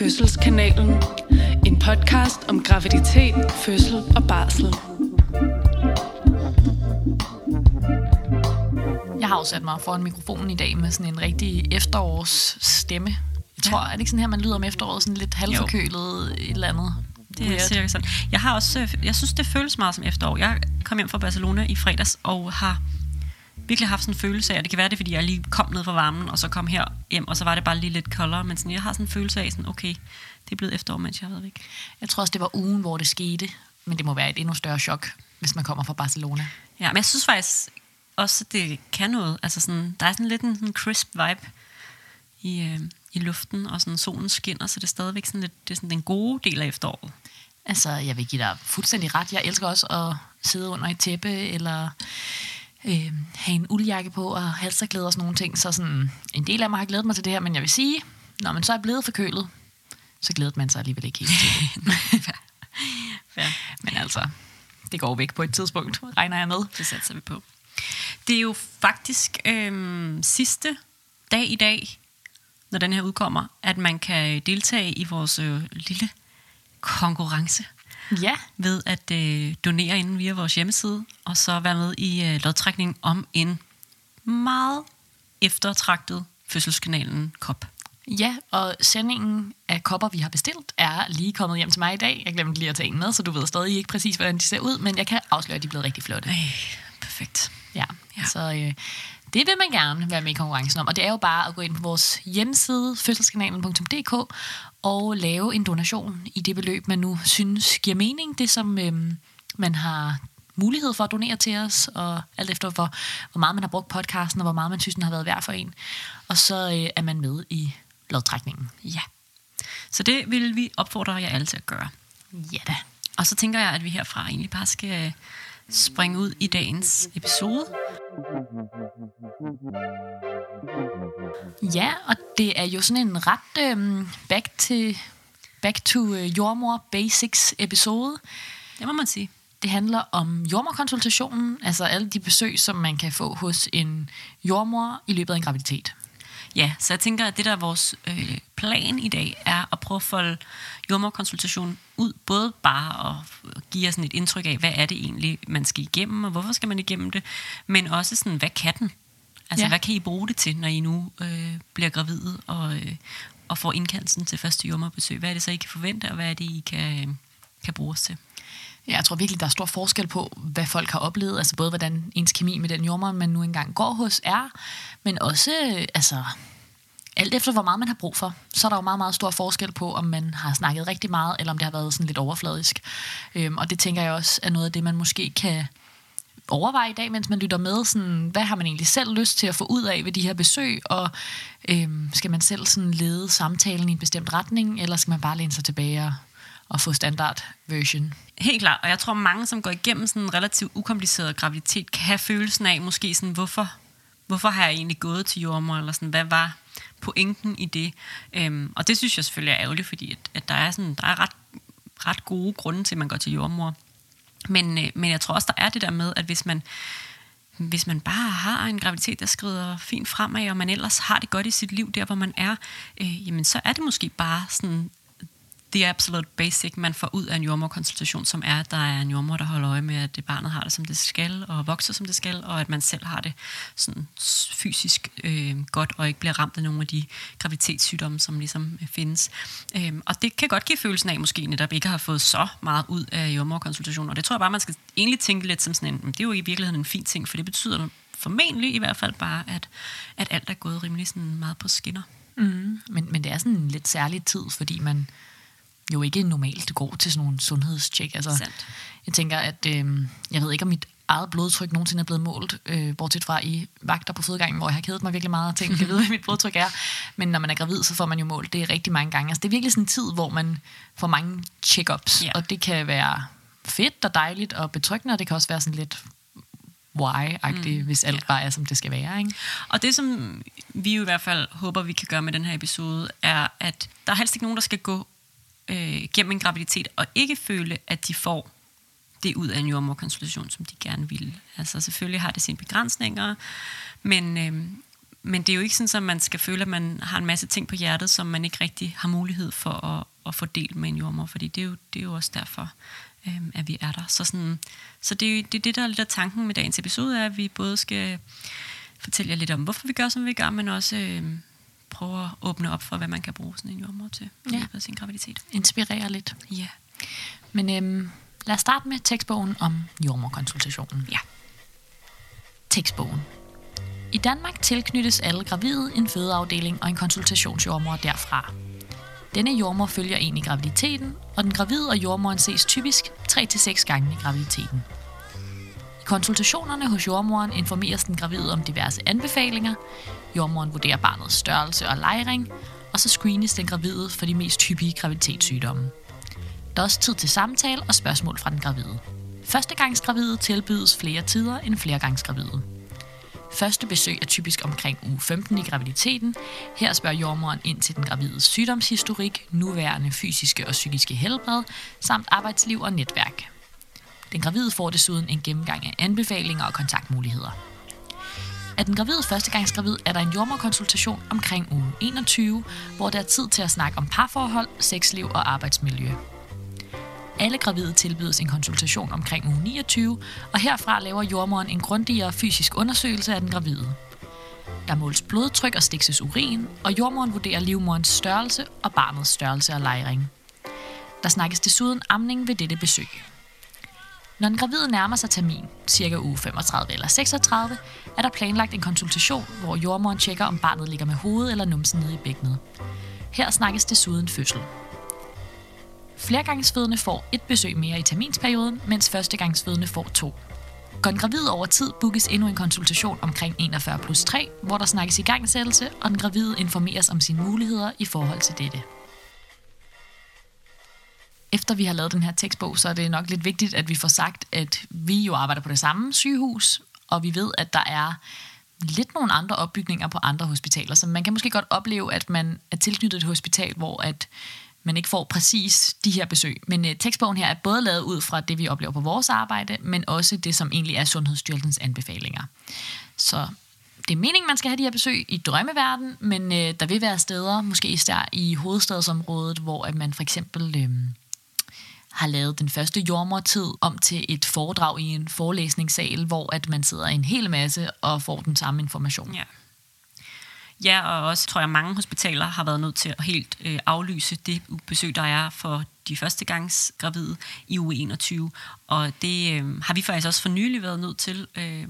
Fødselskanalen. En podcast om graviditet, fødsel og barsel. Jeg har jo sat mig foran mikrofonen i dag med sådan en rigtig efterårsstemme. Jeg tror, ja. er det ikke sådan her, man lyder om efteråret, sådan lidt halvforkølet et eller andet? Det er cirka sådan. Jeg har også, øh, jeg synes, det føles meget som efterår. Jeg kom hjem fra Barcelona i fredags og har virkelig haft sådan en følelse af, og det kan være det, fordi jeg lige kom ned fra varmen, og så kom her hjem, og så var det bare lige lidt koldere, men sådan, jeg har sådan en følelse af, sådan, okay, det er blevet efterår, mens jeg har været væk. Jeg tror også, det var ugen, hvor det skete, men det må være et endnu større chok, hvis man kommer fra Barcelona. Ja, men jeg synes faktisk også, at det kan noget. Altså sådan, der er sådan lidt en sådan crisp vibe i, øh, i luften, og sådan solen skinner, så det er stadigvæk sådan lidt, det er sådan den gode del af efteråret. Altså, jeg vil give dig fuldstændig ret. Jeg elsker også at sidde under et tæppe, eller øh, have en uldjakke på, og halsterklæder og sådan nogle ting. Så sådan, en del af mig har glædet mig til det her, men jeg vil sige, når man så er blevet forkølet, så glæder man sig alligevel ikke helt til det. Ja. men altså, det går væk på et tidspunkt, regner jeg med. Det satser vi på. Det er jo faktisk øhm, sidste dag i dag, når den her udkommer, at man kan deltage i vores øh, lille konkurrence Ja, ved at øh, donere inden via vores hjemmeside, og så være med i øh, lodtrækning om en meget eftertragtet fødselskanalen kop. Ja, og sendingen af kopper, vi har bestilt, er lige kommet hjem til mig i dag. Jeg glemte lige at tage en med, så du ved stadig ikke præcis, hvordan de ser ud, men jeg kan afsløre, at de er blevet rigtig flotte. Ej, perfekt. Ja, ja. så øh, det vil man gerne være med i konkurrencen om. Og det er jo bare at gå ind på vores hjemmeside, fødselskanalen.dk, og lave en donation i det beløb, man nu synes giver mening. Det, som øh, man har mulighed for at donere til os, og alt efter, hvor, hvor meget man har brugt podcasten, og hvor meget man synes, den har været værd for en. Og så øh, er man med i lodtrækningen. Ja. Så det vil vi opfordre jer alle til at gøre. Ja da. Og så tænker jeg, at vi herfra egentlig bare skal springe ud i dagens episode. Ja, og det er jo sådan en ret øhm, back, to, back to øh, jordmor basics episode. Det må man sige. Det handler om jordmorkonsultationen, altså alle de besøg, som man kan få hos en jordmor i løbet af en graviditet. Ja, så jeg tænker, at det der er vores øh, plan i dag, er at prøve at folde jordmorkonsultationen ud, både bare at give jer sådan et indtryk af, hvad er det egentlig, man skal igennem, og hvorfor skal man igennem det, men også sådan, hvad kan den? Altså, Ja. hvad kan I bruge det til, når I nu øh, bliver gravide og, øh, og får indkaldelsen til første jordmorbesøg? Hvad er det så, I kan forvente, og hvad er det, I kan, kan bruge os til? Ja, jeg tror virkelig, der er stor forskel på, hvad folk har oplevet, altså både hvordan ens kemi med den jordmor, man nu engang går hos, er, men også, øh, altså, alt efter hvor meget man har brug for, så er der jo meget, meget stor forskel på, om man har snakket rigtig meget, eller om det har været sådan lidt overfladisk. Øhm, og det tænker jeg også er noget af det, man måske kan overveje i dag, mens man lytter med, sådan, hvad har man egentlig selv lyst til at få ud af ved de her besøg, og øhm, skal man selv sådan lede samtalen i en bestemt retning, eller skal man bare læne sig tilbage og, at få standard version? Helt klart, og jeg tror mange, som går igennem sådan en relativt ukompliceret graviditet, kan have følelsen af måske sådan, hvorfor, hvorfor har jeg egentlig gået til jordmor, eller sådan, hvad var pointen i det? Øhm, og det synes jeg selvfølgelig er ærgerligt, fordi at, at der er, sådan, der er ret, ret gode grunde til, at man går til jordmor. Men, øh, men jeg tror også, der er det der med, at hvis man, hvis man bare har en graviditet, der skrider fint fremad, og man ellers har det godt i sit liv, der hvor man er, øh, jamen så er det måske bare sådan the absolute basic, man får ud af en jordmorkonsultation, som er, at der er en jordmor, der holder øje med, at det barnet har det, som det skal, og vokser, som det skal, og at man selv har det sådan fysisk øh, godt, og ikke bliver ramt af nogle af de graviditetssygdomme, som ligesom øh, findes. Øh, og det kan godt give følelsen af, måske netop ikke har fået så meget ud af jordmorkonsultationen, og det tror jeg bare, man skal egentlig tænke lidt som sådan en, det er jo i virkeligheden en fin ting, for det betyder formentlig i hvert fald bare, at, at alt er gået rimelig sådan meget på skinner. Mm. Men, men det er sådan en lidt særlig tid, fordi man jo ikke normalt går til sådan nogle sundhedstjek. Altså, Sandt. jeg tænker, at øh, jeg ved ikke, om mit eget blodtryk nogensinde er blevet målt, øh, bortset fra i vagter på fødegangen, hvor jeg har kedet mig virkelig meget og tænkt, jeg ved, hvad mit blodtryk er. Men når man er gravid, så får man jo målt det rigtig mange gange. Altså, det er virkelig sådan en tid, hvor man får mange check-ups, Ja. og det kan være fedt og dejligt og betryggende, og det kan også være sådan lidt why-agtigt, mm. hvis alt Ja. bare er, som det skal være. Ikke? Og det, som vi i hvert fald håber, vi kan gøre med den her episode, er, at der er helst ikke nogen, der skal gå øh, gennem en graviditet og ikke føle, at de får det ud af en jordmorkonsultation, som de gerne vil. Altså selvfølgelig har det sine begrænsninger, men, øh, men det er jo ikke sådan, at man skal føle, at man har en masse ting på hjertet, som man ikke rigtig har mulighed for at, at få delt med en jordmor, fordi det er jo, det er jo også derfor, øh, at vi er der. Så, sådan, så det, er jo, det er det, der er lidt af tanken med dagens episode, er, at vi både skal fortælle jer lidt om, hvorfor vi gør, som vi gør, men også øh, prøve at åbne op for, hvad man kan bruge sådan en jordmor til i Ja. løbet af sin graviditet. Inspirere lidt. Ja. Men øhm, lad os starte med tekstbogen om jordmorkonsultationen. Ja. Tekstbogen. I Danmark tilknyttes alle gravide en fødeafdeling og en konsultationsjordmor derfra. Denne jordmor følger en i graviditeten, og den gravide og jordmoren ses typisk 3-6 gange i graviditeten. I konsultationerne hos jordmoren informeres den gravide om diverse anbefalinger. Jordmoren vurderer barnets størrelse og lejring, og så screenes den gravide for de mest typiske graviditetssygdomme. Der er også tid til samtale og spørgsmål fra den gravide. Førstegangsgravide tilbydes flere tider end flergangsgravide. Første besøg er typisk omkring uge 15 i graviditeten. Her spørger jordmoren ind til den gravides sygdomshistorik, nuværende fysiske og psykiske helbred, samt arbejdsliv og netværk. Den gravide får desuden en gennemgang af anbefalinger og kontaktmuligheder. Er den gravide førstegangsgravid er der en jordmorkonsultation omkring uge 21, hvor der er tid til at snakke om parforhold, sexliv og arbejdsmiljø. Alle gravide tilbydes en konsultation omkring uge 29, og herfra laver jordmoren en grundigere fysisk undersøgelse af den gravide. Der måles blodtryk og stikses urin, og jordmoren vurderer livmorens størrelse og barnets størrelse og lejring. Der snakkes desuden amning ved dette besøg. Når den gravide nærmer sig termin, cirka uge 35 eller 36, er der planlagt en konsultation, hvor jordmoren tjekker, om barnet ligger med hovedet eller numsen nede i bækkenet. Her snakkes desuden fødsel. Flergangsfødende får et besøg mere i terminsperioden, mens førstegangsfødende får to. Går den gravid over tid, bookes endnu en konsultation omkring 41 plus 3, hvor der snakkes i gangsættelse, og den gravide informeres om sine muligheder i forhold til dette. Efter vi har lavet den her tekstbog, så er det nok lidt vigtigt, at vi får sagt, at vi jo arbejder på det samme sygehus, og vi ved, at der er lidt nogle andre opbygninger på andre hospitaler. Så man kan måske godt opleve, at man er tilknyttet et hospital, hvor at man ikke får præcis de her besøg. Men øh, tekstbogen her er både lavet ud fra det, vi oplever på vores arbejde, men også det, som egentlig er Sundhedsstyrelsens anbefalinger. Så det er meningen, man skal have de her besøg i drømmeverden, men øh, der vil være steder, måske især i hovedstadsområdet, hvor at man for eksempel øh, har lavet den første jordmortid om til et foredrag i en forelæsningssal, hvor at man sidder en hel masse og får den samme information. Ja. Ja, og også tror jeg, mange hospitaler har været nødt til at helt øh, aflyse det besøg, der er for de første gangs gravide i uge 21. Og det øh, har vi faktisk også for nylig været nødt til, øh,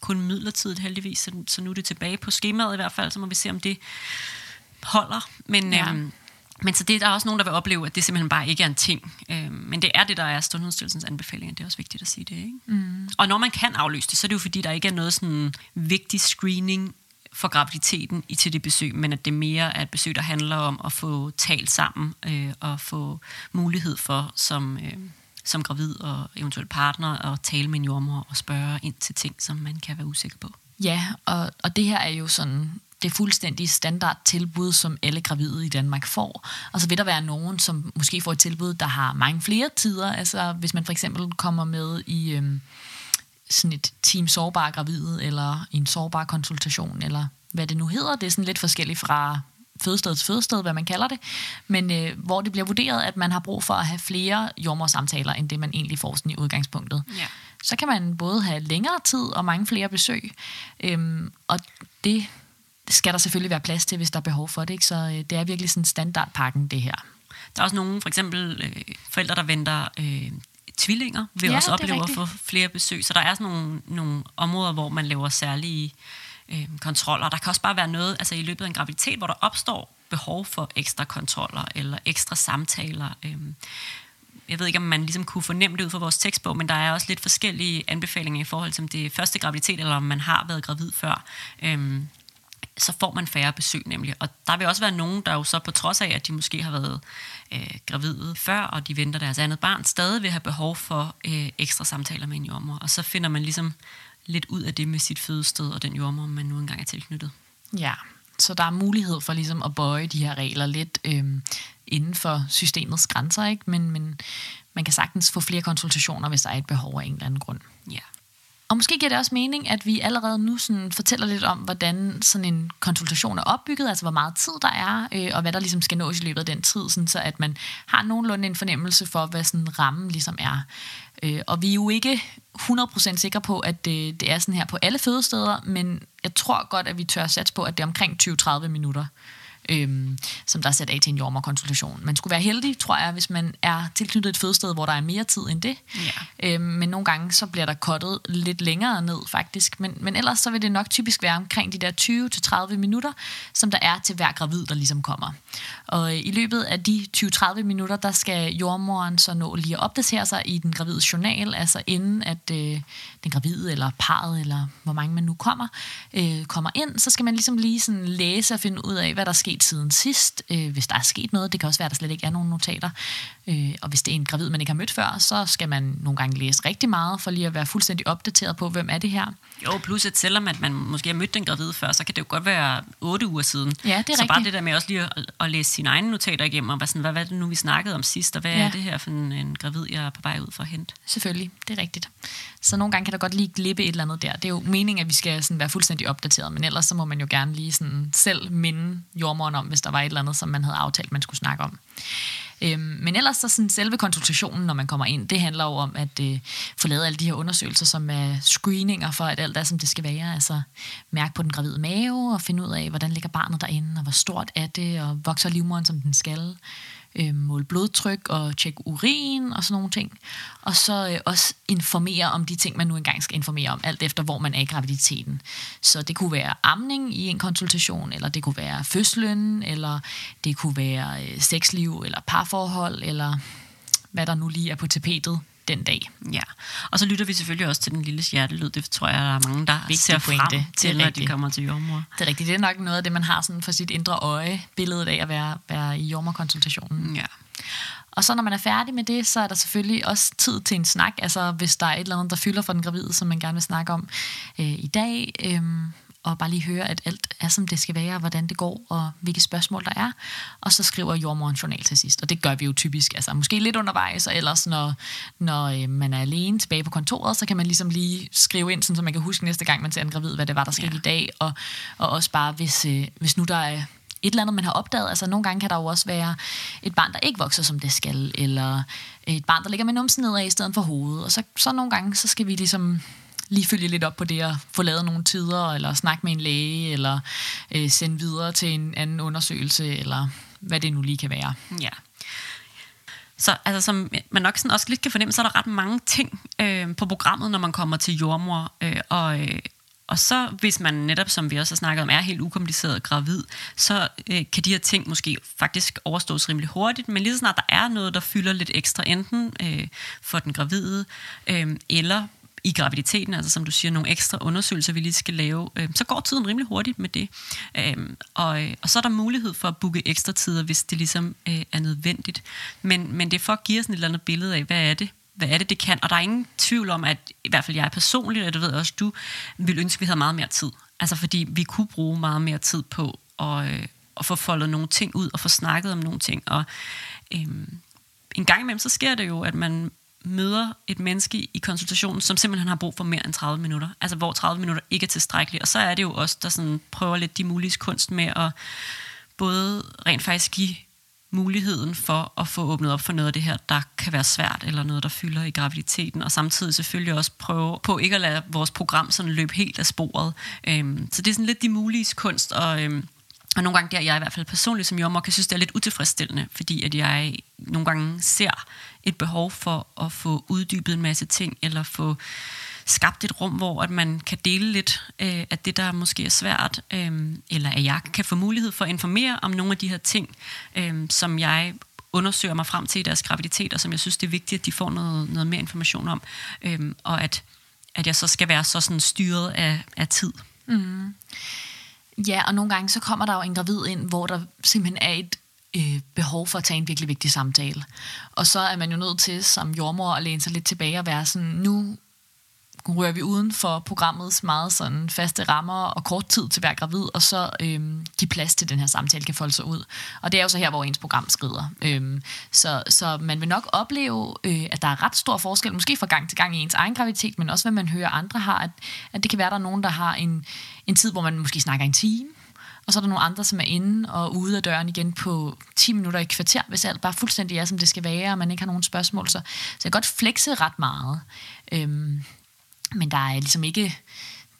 kun midlertidigt heldigvis, så, så nu er det tilbage på skemaet i hvert fald, så må vi se, om det holder. Men, Ja. øh, men så det er der også nogen, der vil opleve, at det simpelthen bare ikke er en ting. Øh, men det er det, der er Sundhedsstyrelsens anbefalinger. Det er også vigtigt at sige det. Ikke? Mm. Og når man kan aflyse det, så er det jo fordi, der ikke er noget sådan vigtig screening for graviditeten i til det besøg, men at det mere er et besøg, der handler om at få talt sammen øh, og få mulighed for som, øh, som gravid og eventuelt partner at tale med en jordmor og spørge ind til ting, som man kan være usikker på. Ja, og, og det her er jo sådan det fuldstændige standardtilbud, som alle gravide i Danmark får. Og så vil der være nogen, som måske får et tilbud, der har mange flere tider. Altså hvis man for eksempel kommer med i øhm, sådan et team sårbar gravide, eller en sårbar konsultation, eller hvad det nu hedder. Det er sådan lidt forskelligt fra fødested til fødested, hvad man kalder det. Men øh, hvor det bliver vurderet, at man har brug for at have flere jordmorsamtaler, end det man egentlig får sådan i udgangspunktet Ja. så kan man både have længere tid og mange flere besøg. Øhm, og det skal der selvfølgelig være plads til, hvis der er behov for det. Ikke? Så øh, det er virkelig sådan standardpakken, det her. Der er også nogle, for eksempel øh, forældre, der venter øh, tvillinger, vil Ja, også opleve at få flere besøg. Så der er sådan nogle, nogle områder, hvor man laver særlige øh, kontroller. Der kan også bare være noget altså i løbet af en graviditet, hvor der opstår behov for ekstra kontroller eller ekstra samtaler. Øh, jeg ved ikke, om man ligesom kunne fornemme det ud fra vores tekstbog, men der er også lidt forskellige anbefalinger i forhold til, om det er første graviditet, eller om man har været gravid før. Øhm, så får man færre besøg nemlig. Og der vil også være nogen, der jo så på trods af, at de måske har været øh, gravide før, og de venter deres andet barn, stadig vil have behov for øh, ekstra samtaler med en jordmor. Og så finder man ligesom lidt ud af det med sit fødested og den jordmor, man nu engang er tilknyttet. Ja, så der er mulighed for ligesom at bøje de her regler lidt øhm, inden for systemets grænser, ikke? Men, men man kan sagtens få flere konsultationer, hvis der er et behov af en eller anden grund. Ja. Og måske giver det også mening, at vi allerede nu sådan fortæller lidt om, hvordan sådan en konsultation er opbygget, altså hvor meget tid der er, øh, og hvad der ligesom skal nås i løbet af den tid, sådan så at man har nogenlunde en fornemmelse for, hvad sådan rammen ligesom er. Øh, og vi er jo ikke 100% sikre på, at det, det er sådan her på alle fødesteder, men jeg tror godt, at vi tør satse på, at det er omkring 20-30 minutter øhm, som der er sat af til en jordmorkonsultation. Man skulle være heldig, tror jeg, hvis man er tilknyttet et fødested, hvor der er mere tid end det. Ja. Øhm, men nogle gange så bliver der kottet lidt længere ned, faktisk. Men, men ellers så vil det nok typisk være omkring de der 20-30 minutter, som der er til hver gravid, der ligesom kommer. Og øh, i løbet af de 20-30 minutter, der skal jordmoren så nå lige at opdatere sig i den gravide journal, altså inden at øh, den gravide eller parret, eller hvor mange man nu kommer, øh, kommer ind, så skal man ligesom lige sådan læse og finde ud af, hvad der er sket siden sidst, øh, hvis der er sket noget. Det kan også være, at der slet ikke er nogen notater. Øh, og hvis det er en gravid, man ikke har mødt før, så skal man nogle gange læse rigtig meget, for lige at være fuldstændig opdateret på, hvem er det her. Jo, plus at selvom at man måske har mødt den gravide før, så kan det jo godt være otte uger siden. Ja, det er så rigtigt. bare det der med også lige at, at læse sine egne notater igennem, og hvad, sådan, hvad var det nu, vi snakkede om sidst, og hvad ja. er det her for en, en gravid, jeg er på vej ud for at hente? Selvfølgelig, det er rigtigt. Så nogle gange kan der godt lige glippe et eller andet der. Det er jo meningen, at vi skal sådan være fuldstændig opdateret, men ellers så må man jo gerne lige sådan selv minde jordmoren om, hvis der var et eller andet, som man havde aftalt, man skulle snakke om. Øhm, men ellers så sådan selve konsultationen, når man kommer ind, det handler jo om at øh, få lavet alle de her undersøgelser, som er screeninger for, at alt er, som det skal være. Altså mærke på den gravide mave og finde ud af, hvordan ligger barnet derinde, og hvor stort er det, og vokser livmoderen, som den skal øh, måle blodtryk og tjekke urin og sådan nogle ting. Og så øh, også informere om de ting, man nu engang skal informere om, alt efter hvor man er i graviditeten. Så det kunne være amning i en konsultation, eller det kunne være fødslen, eller det kunne være øh, sexliv, eller parforhold, eller hvad der nu lige er på tapetet den dag. Ja, og så lytter vi selvfølgelig også til den lille hjertelyd. Det tror jeg, der er mange, der Vigtig ser pointe. frem er til, når de kommer til jordmor. Det er rigtigt, det er nok noget af det, man har sådan for sit indre øje, billedet af at være, være i jordmorkonsultationen. Ja. Og så når man er færdig med det, så er der selvfølgelig også tid til en snak. Altså hvis der er et eller andet, der fylder for den gravide, som man gerne vil snakke om øh, i dag. Øh, og bare lige høre, at alt er, som det skal være, hvordan det går, og hvilke spørgsmål der er. Og så skriver jordmoren journal til sidst. Og det gør vi jo typisk, altså måske lidt undervejs, og ellers når, når øh, man er alene tilbage på kontoret, så kan man ligesom lige skrive ind, sådan, så man kan huske næste gang, man ser en gravid, hvad det var, der skete Ja. i dag. Og, og også bare, hvis, øh, hvis nu der er et eller andet, man har opdaget. Altså nogle gange kan der jo også være et barn, der ikke vokser, som det skal, eller et barn, der ligger med numsen nedad i stedet for hovedet. Og så, så nogle gange, så skal vi ligesom lige følge lidt op på det og få lavet nogle tider, eller snakke med en læge, eller øh, sende videre til en anden undersøgelse, eller hvad det nu lige kan være. Ja. Så altså, som man nok sådan også lidt kan fornemme, så er der ret mange ting øh, på programmet, når man kommer til jordmor. Øh, og, øh, og så hvis man netop, som vi også har snakket om, er helt ukompliceret gravid, så øh, kan de her ting måske faktisk overstås rimelig hurtigt. Men lige så snart der er noget, der fylder lidt ekstra, enten øh, for den gravide, øh, eller i graviditeten, altså som du siger, nogle ekstra undersøgelser, vi lige skal lave, øh, så går tiden rimelig hurtigt med det. Øhm, øh, og, og så er der mulighed for at booke ekstra tider, hvis det ligesom øh, er nødvendigt. Men, men det er for at give os sådan et eller andet billede af, hvad er det, hvad er det, det kan. Og der er ingen tvivl om, at i hvert fald jeg personligt, og det ved også du, vil ønske, at vi havde meget mere tid. Altså fordi vi kunne bruge meget mere tid på at, øh, at få foldet nogle ting ud, og få snakket om nogle ting. Og øh, en gang imellem, så sker det jo, at man møder et menneske i konsultationen, som simpelthen har brug for mere end 30 minutter. Altså hvor 30 minutter ikke er tilstrækkeligt. Og så er det jo os, der sådan prøver lidt de mulige kunst med at både rent faktisk give muligheden for at få åbnet op for noget af det her, der kan være svært, eller noget, der fylder i graviditeten, og samtidig selvfølgelig også prøve på ikke at lade vores program sådan løbe helt af sporet. Øhm, så det er sådan lidt de mulige kunst, og, øhm, og nogle gange der, jeg i hvert fald personligt som jordmor, kan synes, det er lidt utilfredsstillende, fordi at jeg nogle gange ser et behov for at få uddybet en masse ting, eller få skabt et rum, hvor at man kan dele lidt øh, af det, der måske er svært, øh, eller at jeg kan få mulighed for at informere om nogle af de her ting, øh, som jeg undersøger mig frem til i deres graviditet, og som jeg synes, det er vigtigt, at de får noget, noget mere information om, øh, og at, at jeg så skal være så sådan styret af, af tid. Mm-hmm. Ja, og nogle gange så kommer der jo en gravid ind, hvor der simpelthen er et øh, behov for at tage en virkelig vigtig samtale. Og så er man jo nødt til som jordmor at læne sig lidt tilbage og være sådan, nu rører vi uden for programmets meget sådan faste rammer og kort tid til hver gravid, og så øhm, give plads til, at den her samtale kan folde sig ud. Og det er jo så her, hvor ens program skrider. Øhm, så, så man vil nok opleve, øh, at der er ret stor forskel, måske fra gang til gang i ens egen graviditet, men også hvad man hører andre har, at, at det kan være, at der er nogen, der har en, en tid, hvor man måske snakker en time, og så er der nogle andre, som er inde og ude af døren igen på 10 minutter i kvarter, hvis alt bare fuldstændig er, som det skal være, og man ikke har nogen spørgsmål. Så, så jeg kan godt flexe ret meget. Øhm, men der er ligesom ikke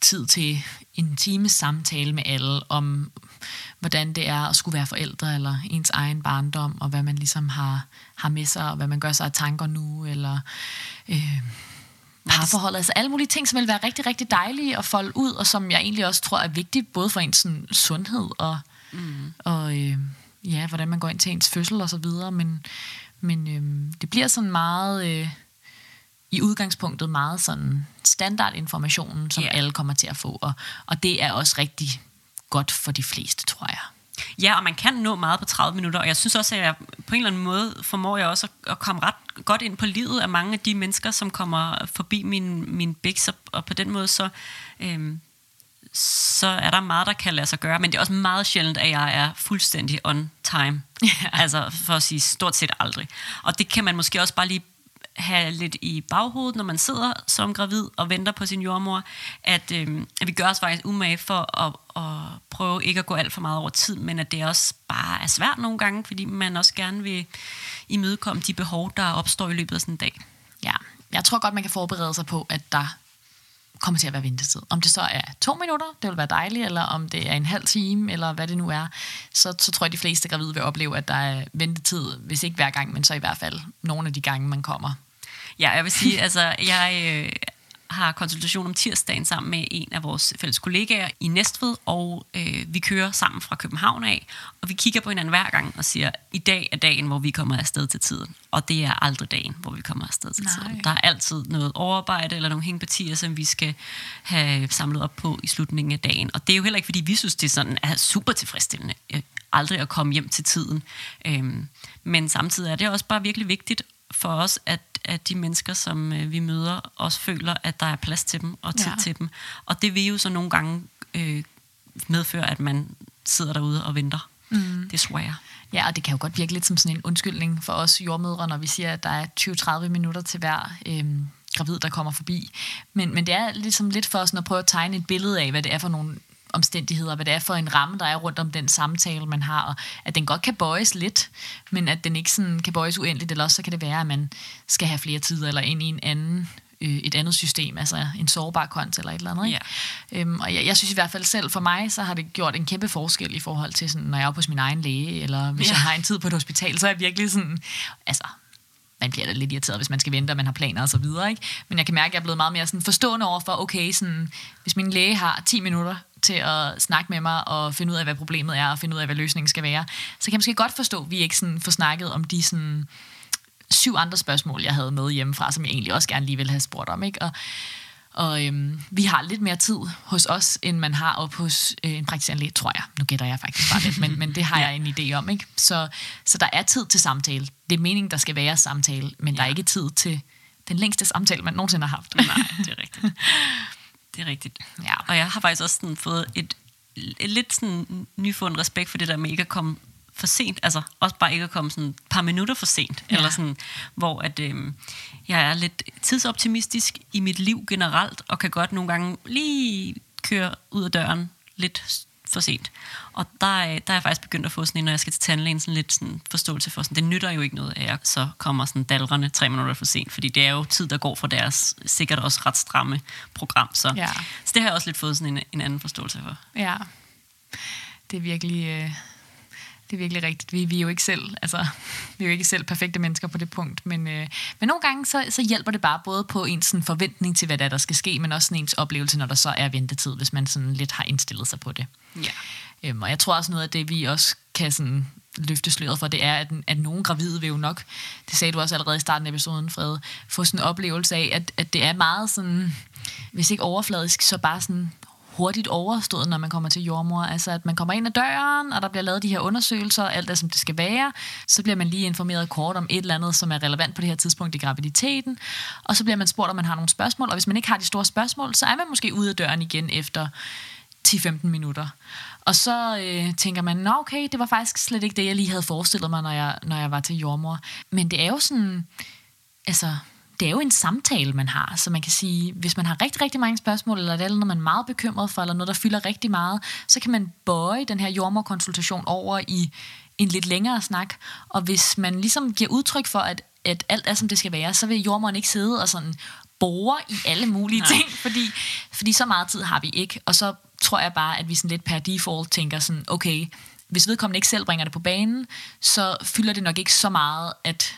tid til en times samtale med alle om, hvordan det er at skulle være forældre, eller ens egen barndom, og hvad man ligesom har, har med sig, og hvad man gør sig af tanker nu, eller øh, parforhold. Altså alle mulige ting, som vil være rigtig, rigtig dejlige at folde ud, og som jeg egentlig også tror er vigtigt, både for ens sådan, sundhed og, mm. og øh, ja, hvordan man går ind til ens fødsel og så videre. Men, men øh, det bliver sådan meget... Øh, i udgangspunktet meget sådan standardinformationen, som yeah. alle kommer til at få. Og, og det er også rigtig godt for de fleste, tror jeg. Ja, og man kan nå meget på 30 minutter, og jeg synes også, at jeg på en eller anden måde formår jeg også at, at komme ret godt ind på livet af mange af de mennesker, som kommer forbi min, min biks, og på den måde så, øhm, så er der meget, der kan lade sig gøre, men det er også meget sjældent, at jeg er fuldstændig on time. Altså for at sige stort set aldrig. Og det kan man måske også bare lige have lidt i baghovedet, når man sidder som gravid og venter på sin jordmor, at, øh, at vi gør os faktisk umage for at, at prøve ikke at gå alt for meget over tid, men at det også bare er svært nogle gange, fordi man også gerne vil imødekomme de behov, der opstår i løbet af sådan en dag. Ja, jeg tror godt, man kan forberede sig på, at der kommer til at være ventetid. Om det så er to minutter, det vil være dejligt, eller om det er en halv time, eller hvad det nu er, så, så tror jeg, de fleste gravide vil opleve, at der er ventetid, hvis ikke hver gang, men så i hvert fald nogle af de gange, man kommer Ja, jeg vil sige, altså, jeg øh, har konsultation om tirsdagen sammen med en af vores fælles kollegaer i Næstved, og øh, vi kører sammen fra København af, og vi kigger på hinanden hver gang og siger, i dag er dagen, hvor vi kommer afsted til tiden. Og det er aldrig dagen, hvor vi kommer afsted til Nej. tiden. Der er altid noget overarbejde eller nogle hængepartier, som vi skal have samlet op på i slutningen af dagen. Og det er jo heller ikke, fordi vi synes, det er sådan er super tilfredsstillende øh, aldrig at komme hjem til tiden. Øhm, men samtidig er det også bare virkelig vigtigt for os, at at de mennesker, som øh, vi møder, også føler, at der er plads til dem og tid ja. til dem. Og det vil jo så nogle gange øh, medføre, at man sidder derude og venter. Mm. Desværre. Ja, og det kan jo godt virke lidt som sådan en undskyldning for os jordmødre, når vi siger, at der er 20-30 minutter til hver øh, gravid, der kommer forbi. Men, men det er ligesom lidt for os at prøve at tegne et billede af, hvad det er for nogle omstændigheder, hvad det er for en ramme, der er rundt om den samtale, man har, og at den godt kan bøjes lidt, men at den ikke sådan kan bøjes uendeligt, eller også så kan det være, at man skal have flere tider, eller ind i en anden øh, et andet system, altså en sårbar kont eller et eller andet. Ikke? Yeah. Øhm, og jeg, jeg synes i hvert fald selv, for mig, så har det gjort en kæmpe forskel i forhold til, sådan, når jeg er på min egen læge, eller hvis yeah. jeg har en tid på et hospital, så er jeg virkelig sådan, altså man bliver da lidt irriteret, hvis man skal vente, og man har planer og så videre. Ikke? Men jeg kan mærke, at jeg er blevet meget mere sådan forstående over for, okay, sådan, hvis min læge har 10 minutter til at snakke med mig og finde ud af, hvad problemet er, og finde ud af, hvad løsningen skal være, så kan jeg måske godt forstå, at vi ikke sådan får snakket om de sådan, syv andre spørgsmål, jeg havde med hjemmefra, som jeg egentlig også gerne lige ville have spurgt om. Ikke? Og, og øhm, vi har lidt mere tid hos os, end man har op hos øh, en praktiserende læge, tror jeg. Nu gætter jeg faktisk bare lidt, men, men det har jeg en idé om. Ikke? Så, så der er tid til samtale. Det er meningen, der skal være samtale, men ja. der er ikke tid til den længste samtale, man nogensinde har haft. Nej, det er rigtigt. Det er rigtigt. Ja. Og jeg har faktisk også sådan fået et, et lidt sådan nyfundet respekt for det der med ikke at komme for sent, altså også bare ikke at komme sådan et par minutter for sent, ja. eller sådan, hvor at, øh, jeg er lidt tidsoptimistisk i mit liv generelt, og kan godt nogle gange lige køre ud af døren lidt for sent. Og der, der er jeg faktisk begyndt at få sådan en, når jeg skal til tandlægen, sådan lidt sådan forståelse for, sådan, det nytter jo ikke noget, at jeg så kommer sådan dalrende tre minutter for sent, fordi det er jo tid, der går for deres sikkert også ret stramme program. Så, ja. så det har jeg også lidt fået sådan en, en anden forståelse for. Ja, det er virkelig... Øh det er virkelig rigtigt. Vi, vi er jo ikke selv, altså, vi er jo ikke selv perfekte mennesker på det punkt, men, øh, men nogle gange så, så hjælper det bare både på ens sådan, forventning til, hvad der, der skal ske, men også sådan, ens oplevelse, når der så er ventetid, hvis man sådan lidt har indstillet sig på det. Ja. Øhm, og jeg tror også noget af det, vi også kan sådan løfte sløret for, det er, at, at nogle gravide vil jo nok, det sagde du også allerede i starten af episoden, Fred, få sådan en oplevelse af, at, at det er meget sådan, hvis ikke overfladisk, så bare sådan hurtigt overstået, når man kommer til jordmor. Altså, at man kommer ind ad døren, og der bliver lavet de her undersøgelser, og alt det, som det skal være. Så bliver man lige informeret kort om et eller andet, som er relevant på det her tidspunkt i graviditeten. Og så bliver man spurgt, om man har nogle spørgsmål. Og hvis man ikke har de store spørgsmål, så er man måske ude af døren igen efter 10-15 minutter. Og så øh, tænker man, nå okay, det var faktisk slet ikke det, jeg lige havde forestillet mig, når jeg, når jeg var til jordmor. Men det er jo sådan, altså, det er jo en samtale, man har, så man kan sige, hvis man har rigtig, rigtig mange spørgsmål, eller det er noget, man er meget bekymret for, eller noget, der fylder rigtig meget, så kan man bøje den her jordmorkonsultation over i en lidt længere snak, og hvis man ligesom giver udtryk for, at, at alt er, som det skal være, så vil jordmoren ikke sidde og sådan bore i alle mulige Nej. ting, fordi, fordi så meget tid har vi ikke, og så tror jeg bare, at vi sådan lidt per default tænker sådan, okay, hvis vedkommende ikke selv bringer det på banen, så fylder det nok ikke så meget, at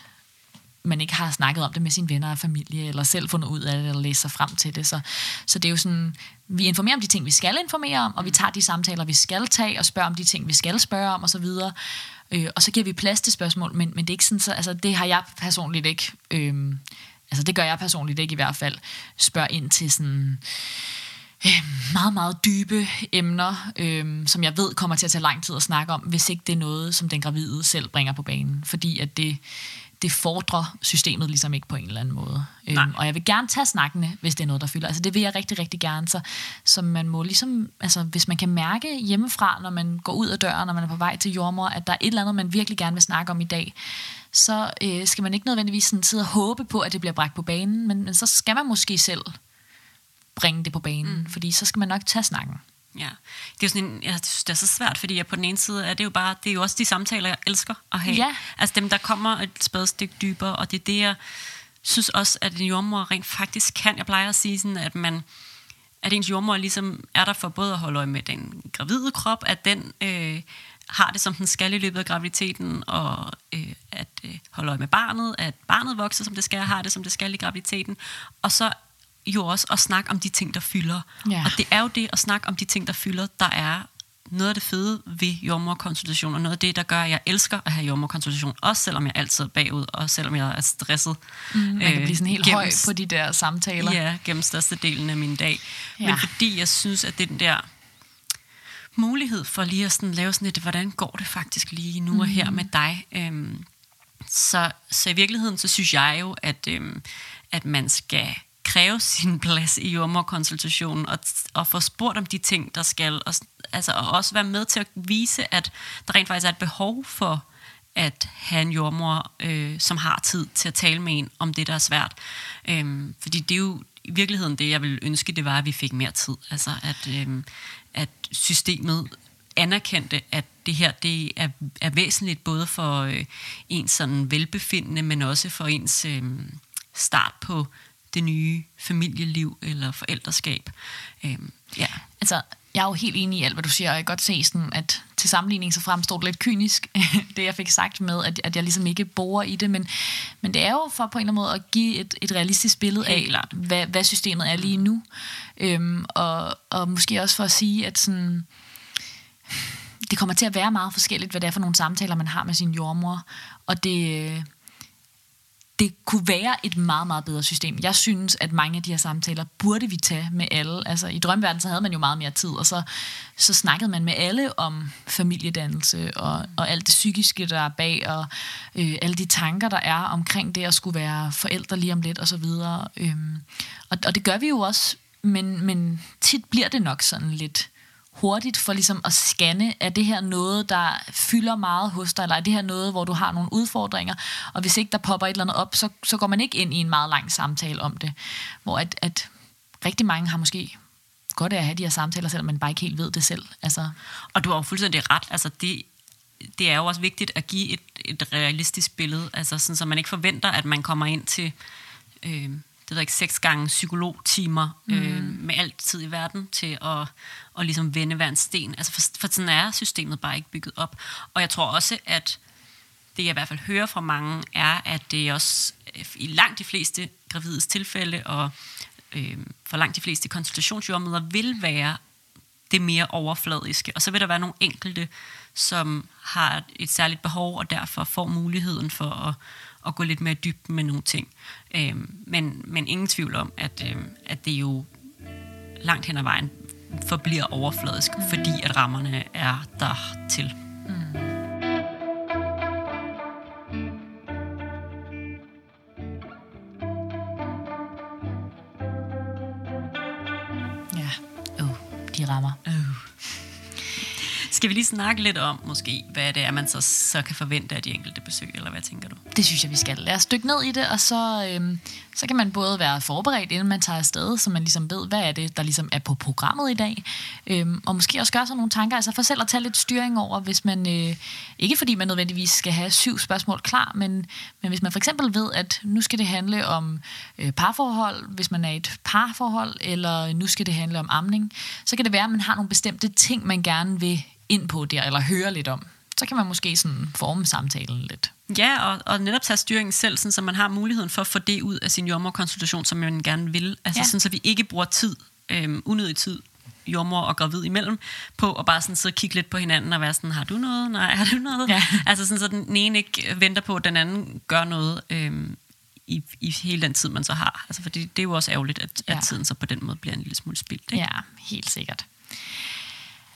man ikke har snakket om det med sine venner og familie, eller selv fundet ud af det, eller læst sig frem til det. Så, så det er jo sådan, vi informerer om de ting, vi skal informere om, og vi tager de samtaler, vi skal tage, og spørger om de ting, vi skal spørge om, osv. Øh, og så giver vi plads til spørgsmål, men, men det er ikke sådan, så, altså det har jeg personligt ikke, øh, altså det gør jeg personligt ikke i hvert fald, spørg ind til sådan, øh, meget, meget dybe emner, øh, som jeg ved kommer til at tage lang tid at snakke om, hvis ikke det er noget, som den gravide selv bringer på banen. Fordi at det, det fordrer systemet ligesom ikke på en eller anden måde. Øhm, og jeg vil gerne tage snakkene, hvis det er noget, der fylder. Altså det vil jeg rigtig, rigtig gerne. Så, så man må ligesom, altså hvis man kan mærke hjemmefra, når man går ud af døren, når man er på vej til jordmor, at der er et eller andet, man virkelig gerne vil snakke om i dag, så øh, skal man ikke nødvendigvis sådan sidde og håbe på, at det bliver bragt på banen, men, men så skal man måske selv bringe det på banen, mm. fordi så skal man nok tage snakken. Ja, det er jo sådan en, jeg synes, det er så svært, fordi jeg på den ene side er det jo bare, det er jo også de samtaler, jeg elsker at have. Ja. Altså dem, der kommer et spadestik dybere, og det er det, jeg synes også, at en jordmor rent faktisk kan. Jeg plejer at sige sådan, at man, at ens jordmor ligesom er der for både at holde øje med den gravide krop, at den øh, har det, som den skal i løbet af graviditeten, og øh, at øh, holde øje med barnet, at barnet vokser, som det skal, har det, som det skal i graviditeten. Og så jo også at snakke om de ting, der fylder. Ja. Og det er jo det at snakke om de ting, der fylder, der er noget af det fede ved jordmorkonsultation, og noget af det, der gør, at jeg elsker at have jordmorkonsultation, også selvom jeg altid er bagud, og selvom jeg er stresset. Mm, man kan øh, blive sådan helt gennem, høj på de der samtaler. Ja, gennem delen af min dag. Ja. Men fordi jeg synes, at den der mulighed for lige at sådan lave sådan et, hvordan går det faktisk lige nu og her mm. med dig, øhm, så, så i virkeligheden, så synes jeg jo, at, øhm, at man skal kræve sin plads i jordmorkonsultationen og, og få spurgt om de ting, der skal, og, altså, og også være med til at vise, at der rent faktisk er et behov for at have en jordmor, øh, som har tid til at tale med en om det, der er svært. Øhm, fordi det er jo i virkeligheden det, jeg ville ønske, det var, at vi fik mere tid. Altså, at, øhm, at systemet anerkendte, at det her det er, er væsentligt både for øh, ens sådan velbefindende, men også for ens øh, start på det nye familieliv eller forældreskab. Øhm, ja. Altså, jeg er jo helt enig i alt, hvad du siger, og jeg kan godt se, sådan, at til sammenligning så fremstår det lidt kynisk, det jeg fik sagt med, at, at jeg ligesom ikke bor i det, men, men det er jo for på en eller anden måde at give et, et realistisk billede af, hvad, hvad systemet er lige nu, øhm, og, og måske også for at sige, at sådan, det kommer til at være meget forskelligt, hvad det er for nogle samtaler, man har med sin jordmor, og det det kunne være et meget, meget bedre system. Jeg synes, at mange af de her samtaler burde vi tage med alle. Altså i drømverdenen så havde man jo meget mere tid, og så, så snakkede man med alle om familiedannelse og, og alt det psykiske, der er bag, og øh, alle de tanker, der er omkring det at skulle være forældre lige om lidt, og så videre. Øhm, og, og det gør vi jo også, men, men tit bliver det nok sådan lidt hurtigt for ligesom at scanne, er det her noget, der fylder meget hos dig, eller er det her noget, hvor du har nogle udfordringer, og hvis ikke der popper et eller andet op, så, så går man ikke ind i en meget lang samtale om det, hvor at, at rigtig mange har måske godt af at have de her samtaler, selvom man bare ikke helt ved det selv. Altså. Og du har jo fuldstændig ret, altså det, det er jo også vigtigt at give et, et realistisk billede, altså sådan, så man ikke forventer, at man kommer ind til øh, det ved ikke, seks gange psykologtimer mm. øh, med alt tid i verden til at, at ligesom vende hver en sten. Altså for, for sådan er systemet bare ikke bygget op. Og jeg tror også, at det jeg i hvert fald hører fra mange, er, at det også øh, i langt de fleste gravides tilfælde, og øh, for langt de fleste konsultationsjordmøder, vil være det mere overfladiske. Og så vil der være nogle enkelte, som har et særligt behov, og derfor får muligheden for at at gå lidt mere dybt med nogle ting. Øh, men, men ingen tvivl om, at, øh, at det jo langt hen ad vejen forbliver overfladisk, fordi at rammerne er der til. Skal vi lige snakke lidt om, måske, hvad det er, man så, så kan forvente af de enkelte besøg, eller hvad tænker du? Det synes jeg, vi skal. Lad os dykke ned i det, og så, øhm, så kan man både være forberedt, inden man tager afsted, så man ligesom ved, hvad er det, der ligesom er på programmet i dag. Øhm, og måske også gøre sig nogle tanker, altså for selv at tage lidt styring over, hvis man, øh, ikke fordi man nødvendigvis skal have syv spørgsmål klar, men, men hvis man for eksempel ved, at nu skal det handle om øh, parforhold, hvis man er i et parforhold, eller nu skal det handle om amning, så kan det være, at man har nogle bestemte ting, man gerne vil ind på der, eller høre lidt om. Så kan man måske sådan forme samtalen lidt. Ja, og, og netop tage styringen selv, sådan, så man har muligheden for at få det ud af sin jordmorkonsultation, som man gerne vil. Altså Ja. sådan, så vi ikke bruger tid, øhm, unødig tid, jordmor og gravid imellem, på at bare sådan sidde og kigge lidt på hinanden og være sådan, har du noget? Nej, har du noget? Ja. Altså sådan, så den ene ikke venter på, at den anden gør noget øhm, i, i hele den tid, man så har. Altså, fordi det er jo også ærgerligt, at, Ja. at tiden så på den måde bliver en lille smule spildt. Ikke? Ja, helt sikkert.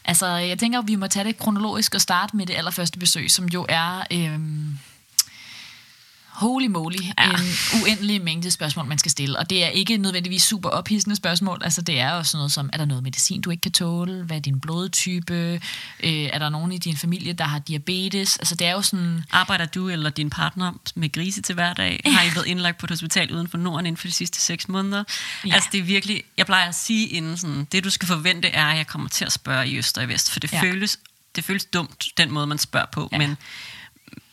Altså, jeg tænker, at vi må tage det kronologisk og starte med det allerførste besøg, som jo er... Øh, holy moly, ja. Ja. en uendelig mængde spørgsmål, man skal stille. Og det er ikke nødvendigvis super ophidsende spørgsmål. Altså, det er jo sådan noget som, er der noget medicin, du ikke kan tåle? Hvad er din blodtype? Øh, er der nogen i din familie, der har diabetes? Altså, det er jo sådan... Arbejder du eller din partner med grise til hverdag? Har I været indlagt på et hospital uden for Norden inden for de sidste seks måneder? Ja. Ja. Altså det er virkelig, jeg plejer at sige inden sådan, det du skal forvente er, at jeg kommer til at spørge i øst og i vest, for det, Ja. ja. føles, det føles dumt, den måde man spørger på, Ja. ja. men,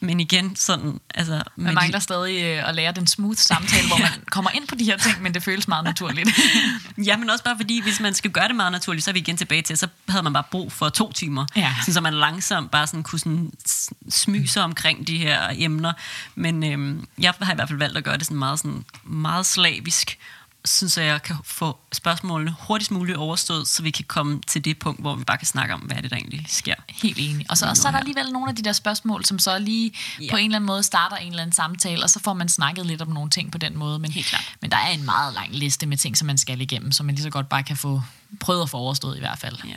men igen sådan, altså... Man mangler stadig øh, at lære den smooth samtale, hvor man kommer ind på de her ting, men det føles meget naturligt. Ja, men også bare fordi, hvis man skal gøre det meget naturligt, så er vi igen tilbage til, så havde man bare brug for to timer. Ja. Sådan, så man langsomt bare sådan kunne sådan s- smyge sig omkring de her emner. Men øhm, jeg har i hvert fald valgt at gøre det sådan meget, sådan meget slavisk, synes jeg, jeg kan få spørgsmålene hurtigst muligt overstået, så vi kan komme til det punkt, hvor vi bare kan snakke om, hvad det, der egentlig sker. Helt enig. Og så, og så er der alligevel nogle af de der spørgsmål, som så lige ja. Ja. på en eller anden måde starter en eller anden samtale, og så får man snakket lidt om nogle ting på den måde. Men, Helt klart. men der er en meget lang liste med ting, som man skal igennem, som man lige så godt bare kan få prøvet at få overstået i hvert fald. Ja.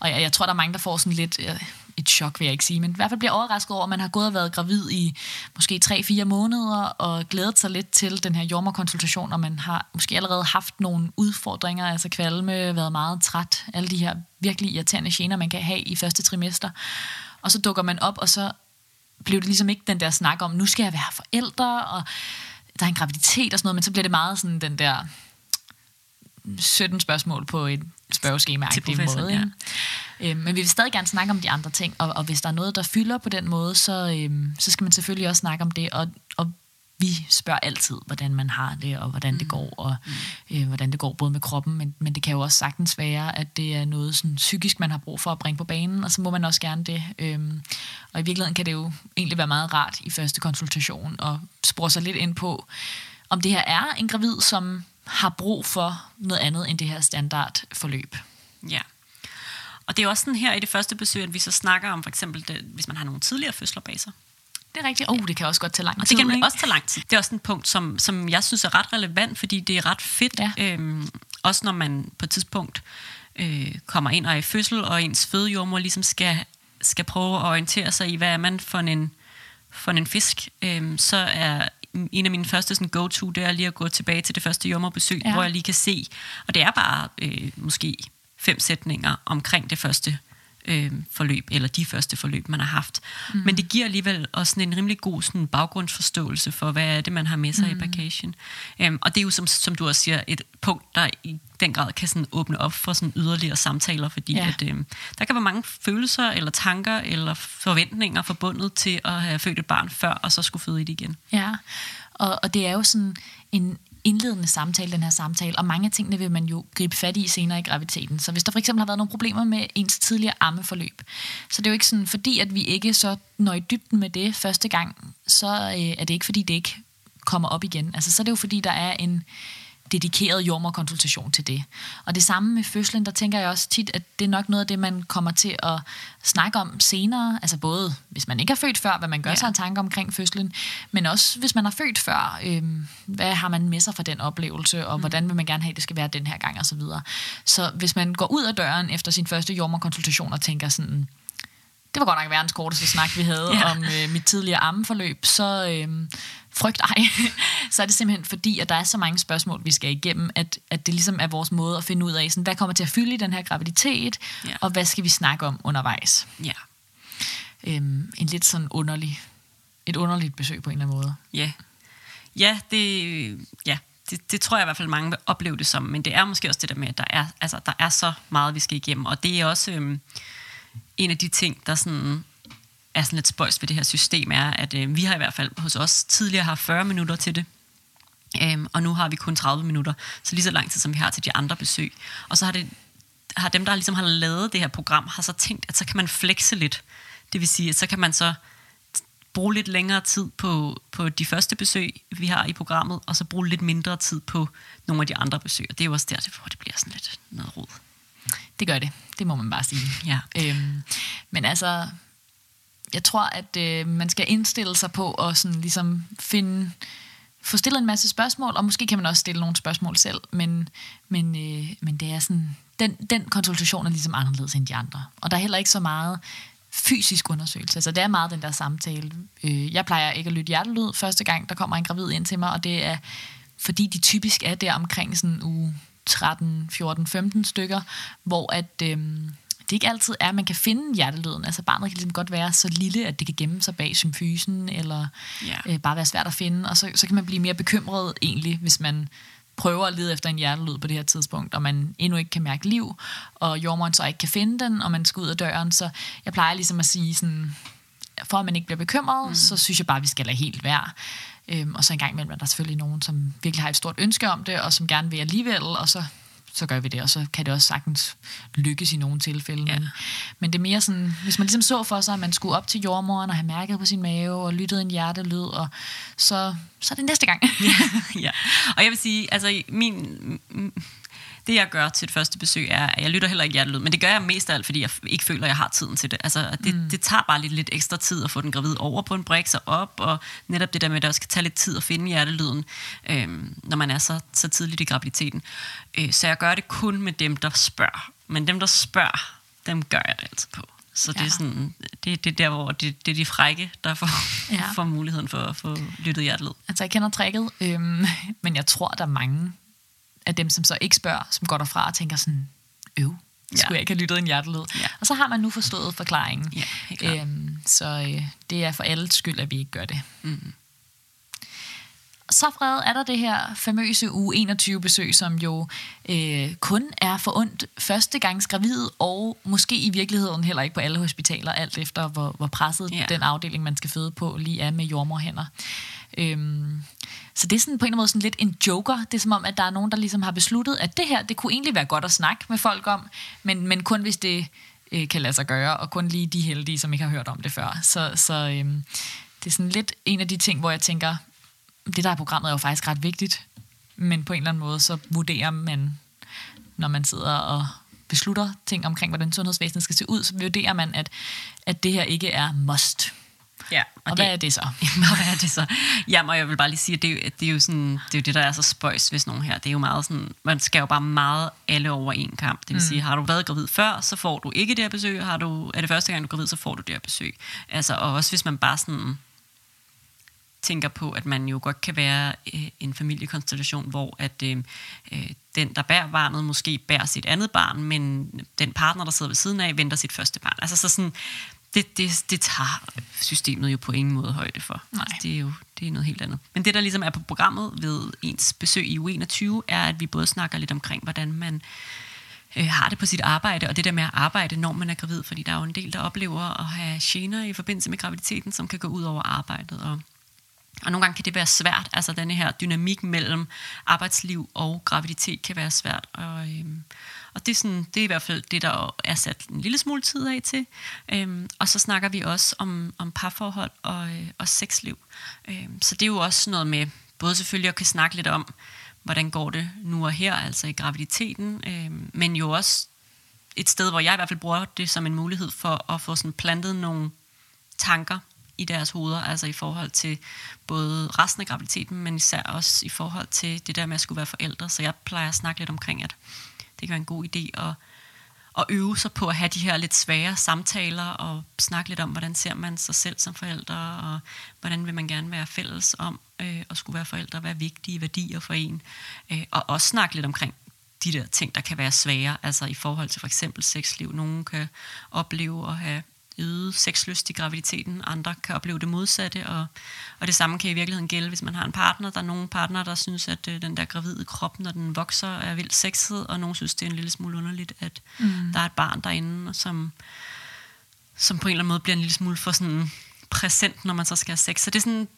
Og jeg, jeg tror, der er mange, der får sådan lidt øh, et chok, vil jeg ikke sige, men i hvert fald bliver overrasket over, at man har gået og været gravid i måske 3-4 måneder, og glædet sig lidt til den her jordmorkonsultation, og man har måske allerede haft nogle udfordringer, altså kvalme, været meget træt, alle de her virkelig irriterende gener, man kan have i første trimester. Og så dukker man op, og så blev det ligesom ikke den der snak om, nu skal jeg være forældre, og der er en graviditet og sådan noget, men så bliver det meget sådan den der 17 spørgsmål på et spørgeskema Til måde. ja. Øhm, men vi vil stadig gerne snakke om de andre ting, og, og hvis der er noget, der fylder på den måde, så, øhm, så skal man selvfølgelig også snakke om det, og, og vi spørger altid, hvordan man har det, og hvordan det går, og øh, hvordan det går både med kroppen, men, men det kan jo også sagtens være, at det er noget sådan, psykisk, man har brug for at bringe på banen, og så må man også gerne det. Øhm, og i virkeligheden kan det jo egentlig være meget rart i første konsultation, og spore sig lidt ind på, om det her er en gravid, som har brug for noget andet end det her standardforløb. Ja. Og det er også sådan her i det første besøg, at vi så snakker om for eksempel, det, hvis man har nogle tidligere fødsler bag sig. Det er rigtigt. Oh, det kan også godt tage lang Og tid. det kan ikke? også tage lang tid. Det er også en punkt, som, som jeg synes er ret relevant, fordi det er ret fedt. Ja. Øhm, også når man på et tidspunkt øh, kommer ind og er i fødsel, og ens fødejordmor ligesom skal, skal prøve at orientere sig i, hvad er man for en, for en fisk, øhm, så er en af mine første sådan, go-to, det er lige at gå tilbage til det første jordmorbesøg, Ja. ja. hvor jeg lige kan se, og det er bare øh, måske fem sætninger omkring det første øh, forløb, eller de første forløb, man har haft. Mm. Men det giver alligevel også sådan en rimelig god sådan, baggrundsforståelse for, hvad er det, man har med sig mm. i bagagen. Um, og det er jo, som, som du også siger, et punkt, der i den grad kan sådan åbne op for sådan yderligere samtaler, fordi Ja. at, øhm, der kan være mange følelser, eller tanker, eller forventninger forbundet til at have født et barn før, og så skulle føde et igen. Ja, og, og det er jo sådan en indledende samtale, den her samtale, og mange af tingene vil man jo gribe fat i senere i graviditeten. Så hvis der for eksempel har været nogle problemer med ens tidligere ammeforløb, så det er jo ikke sådan, fordi at vi ikke så når i dybden med det første gang, så øh, er det ikke fordi, det ikke kommer op igen. Altså så er det jo fordi, der er en dedikeret jordmorkonsultation til det. Og det samme med fødslen, der tænker jeg også tit, at det er nok noget af det, man kommer til at snakke om senere. Altså både, hvis man ikke har født før, hvad man gør ja. sig en tanke omkring fødslen, men også hvis man har født før, øhm, hvad har man med sig fra den oplevelse, og mm. hvordan vil man gerne have, det skal være den her gang, og så videre. Så hvis man går ud af døren efter sin første jordmorkonsultation og tænker sådan, det var godt nok verdens korteste snak, vi havde ja. om øh, mit tidligere ammeforløb, så øh, frygt ej. så er det simpelthen fordi, at der er så mange spørgsmål, vi skal igennem, at, at det ligesom er vores måde at finde ud af, sådan, hvad kommer til at fylde i den her graviditet, ja. og hvad skal vi snakke om undervejs. Ja. Øhm, en lidt sådan underlig, et underligt besøg på en eller anden måde. Ja, ja det, ja, det, det tror jeg i hvert fald mange vil opleve det som, men det er måske også det der med, at der er, altså, der er så meget, vi skal igennem, og det er også... Øh, en af de ting, der sådan er sådan lidt spøjst ved det her system, er, at øh, vi har i hvert fald hos os tidligere haft 40 minutter til det. Øhm, og nu har vi kun 30 minutter, så lige så lang tid, som vi har til de andre besøg. Og så har, det, har dem, der ligesom har lavet det her program, har så tænkt, at så kan man flexe lidt. Det vil sige, at så kan man så bruge lidt længere tid på, på de første besøg, vi har i programmet, og så bruge lidt mindre tid på nogle af de andre besøg. Og det er jo også der, hvor det bliver sådan lidt noget rod. Det gør det. Det må man bare sige. Ja. Øhm, men altså, jeg tror, at øh, man skal indstille sig på at sådan ligesom finde, få stillet en masse spørgsmål, og måske kan man også stille nogle spørgsmål selv, men, men, øh, men det er sådan, den, den konsultation er ligesom anderledes end de andre. Og der er heller ikke så meget fysisk undersøgelse. Altså det er meget den der samtale. Øh, jeg plejer ikke at lytte hjertelyd første gang, der kommer en gravid ind til mig, og det er fordi de typisk er der omkring sådan uge 13, 14, 15 stykker, hvor at, Øh, det ikke altid er, at man kan finde hjertelyden. Altså barnet kan ligesom godt være så lille, at det kan gemme sig bag symfysen, eller ja. øh, bare være svært at finde, og så, så kan man blive mere bekymret egentlig, hvis man prøver at lede efter en hjertelyd på det her tidspunkt, og man endnu ikke kan mærke liv, og jordmoren så ikke kan finde den, og man skal ud af døren. Så jeg plejer ligesom at sige sådan, for at man ikke bliver bekymret, mm. så synes jeg bare, at vi skal lade helt være. Øhm, og så en gang imellem er der selvfølgelig nogen, som virkelig har et stort ønske om det, og som gerne vil alligevel, og så, så gør vi det, og så kan det også sagtens lykkes i nogle tilfælde. Ja. Men, men det er mere sådan, hvis man ligesom så for sig, at man skulle op til jordmoren og have mærket på sin mave og lyttet en hjertelyd, og så, så er det næste gang. ja, ja. Og jeg vil sige, altså min det jeg gør til et første besøg er, at jeg lytter heller ikke hjertelyd, men det gør jeg mest af alt, fordi jeg ikke føler, at jeg har tiden til det. Altså, det, mm. det tager bare lidt, lidt ekstra tid at få den gravid over på en brik, så op, og netop det der med, at det også kan tage lidt tid at finde hjertelyden, øhm, når man er så, så tidligt i graviditeten. Øh, så jeg gør det kun med dem, der spørger. Men dem, der spørger, dem gør jeg det altid på. Så ja. det, er sådan, det, det er der, hvor det, det er de frække, der får, ja. får muligheden for at få lyttet hjertelyd. Altså, jeg kender tricket, øhm, men jeg tror, der er mange, af dem, som så ikke spørger, som går derfra og tænker sådan, øv, skulle ja. jeg ikke have lyttet en hjertelyd? Ja. Og så har man nu forstået forklaringen. Ja, øhm, så øh, det er for alles skyld, at vi ikke gør det. Mm. Så Fred, er der det her famøse uge 21 besøg, som jo øh, kun er for ondt første gangs gravid, og måske i virkeligheden heller ikke på alle hospitaler, alt efter hvor, hvor presset ja. den afdeling, man skal føde på, lige er med jordmorhænder. Øhm, så det er sådan på en eller anden måde sådan lidt en joker. Det er som om, at der er nogen, der ligesom har besluttet, at det her, det kunne egentlig være godt at snakke med folk om, men, men kun hvis det øh, kan lade sig gøre, og kun lige de heldige, som ikke har hørt om det før. Så, så øhm, det er sådan lidt en af de ting, hvor jeg tænker, det der er programmet er jo faktisk ret vigtigt, men på en eller anden måde, så vurderer man, når man sidder og beslutter ting omkring, hvordan sundhedsvæsenet skal se ud, så vurderer man, at, at det her ikke er must. Ja, og, og hvad er det så? og hvad er det så? Jamen, og jeg vil bare lige sige, at det, det er jo sådan, det er jo det, der er så spøjs hvis nogen her. Det er jo meget sådan, man skal jo bare meget alle over en kamp. Det vil mm. sige, har du været gravid før, så får du ikke det her besøg. Har du, er det første gang, du er gravid, så får du det her besøg. Altså, og også hvis man bare sådan tænker på, at man jo godt kan være øh, en familiekonstellation, hvor at øh, øh, den, der bærer barnet, måske bærer sit andet barn, men den partner, der sidder ved siden af, venter sit første barn. Altså så sådan, det, det, det tager systemet jo på ingen måde højde for. Nej. Altså, det er jo det er noget helt andet. Men det, der ligesom er på programmet ved ens besøg i U21, er, at vi både snakker lidt omkring, hvordan man øh, har det på sit arbejde, og det der med at arbejde, når man er gravid, fordi der er jo en del, der oplever at have gener i forbindelse med graviditeten, som kan gå ud over arbejdet, og og nogle gange kan det være svært, altså denne her dynamik mellem arbejdsliv og graviditet kan være svært. Og, øhm, og det, er sådan, det er i hvert fald det, der er sat en lille smule tid af til. Øhm, og så snakker vi også om, om parforhold og, øh, og sexliv. Øhm, så det er jo også noget med, både selvfølgelig at kan snakke lidt om, hvordan går det nu og her, altså i graviditeten, øhm, men jo også et sted, hvor jeg i hvert fald bruger det som en mulighed for at få sådan plantet nogle tanker i deres hoveder, altså i forhold til både resten af graviditeten, men især også i forhold til det der med at skulle være forældre. Så jeg plejer at snakke lidt omkring, at det kan være en god idé at, at øve sig på at have de her lidt svære samtaler og snakke lidt om, hvordan ser man sig selv som forældre, og hvordan vil man gerne være fælles om øh, at skulle være forældre, hvad er vigtige værdier for en, øh, og også snakke lidt omkring de der ting, der kan være svære, altså i forhold til for eksempel sexliv. Nogen kan opleve at have øget sexlyst i graviditeten, andre kan opleve det modsatte, og, og det samme kan i virkeligheden gælde, hvis man har en partner. Der er nogle partner, der synes, at øh, den der gravide krop, når den vokser, er vildt sexet, og nogen synes, det er en lille smule underligt, at mm. der er et barn derinde, som, som på en eller anden måde bliver en lille smule for sådan præsent, når man så skal have sex. Så det er sådan,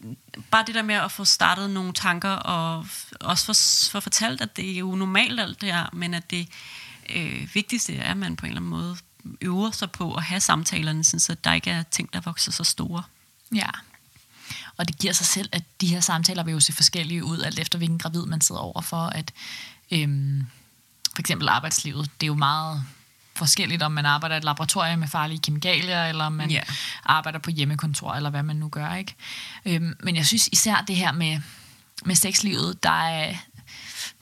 bare det der med at få startet nogle tanker, og også få, for fortalt, at det er jo normalt alt det her, men at det øh, vigtigste er, at man på en eller anden måde øver sig på at have samtalerne, så der ikke er ting, der vokser så store. Ja. Og det giver sig selv, at de her samtaler vil jo se forskellige ud, alt efter hvilken gravid man sidder over for. At, øhm, for eksempel arbejdslivet, det er jo meget forskelligt, om man arbejder i et laboratorium med farlige kemikalier, eller om man yeah. arbejder på hjemmekontor, eller hvad man nu gør. ikke. Øhm, men jeg synes især det her med, med sexlivet, der er,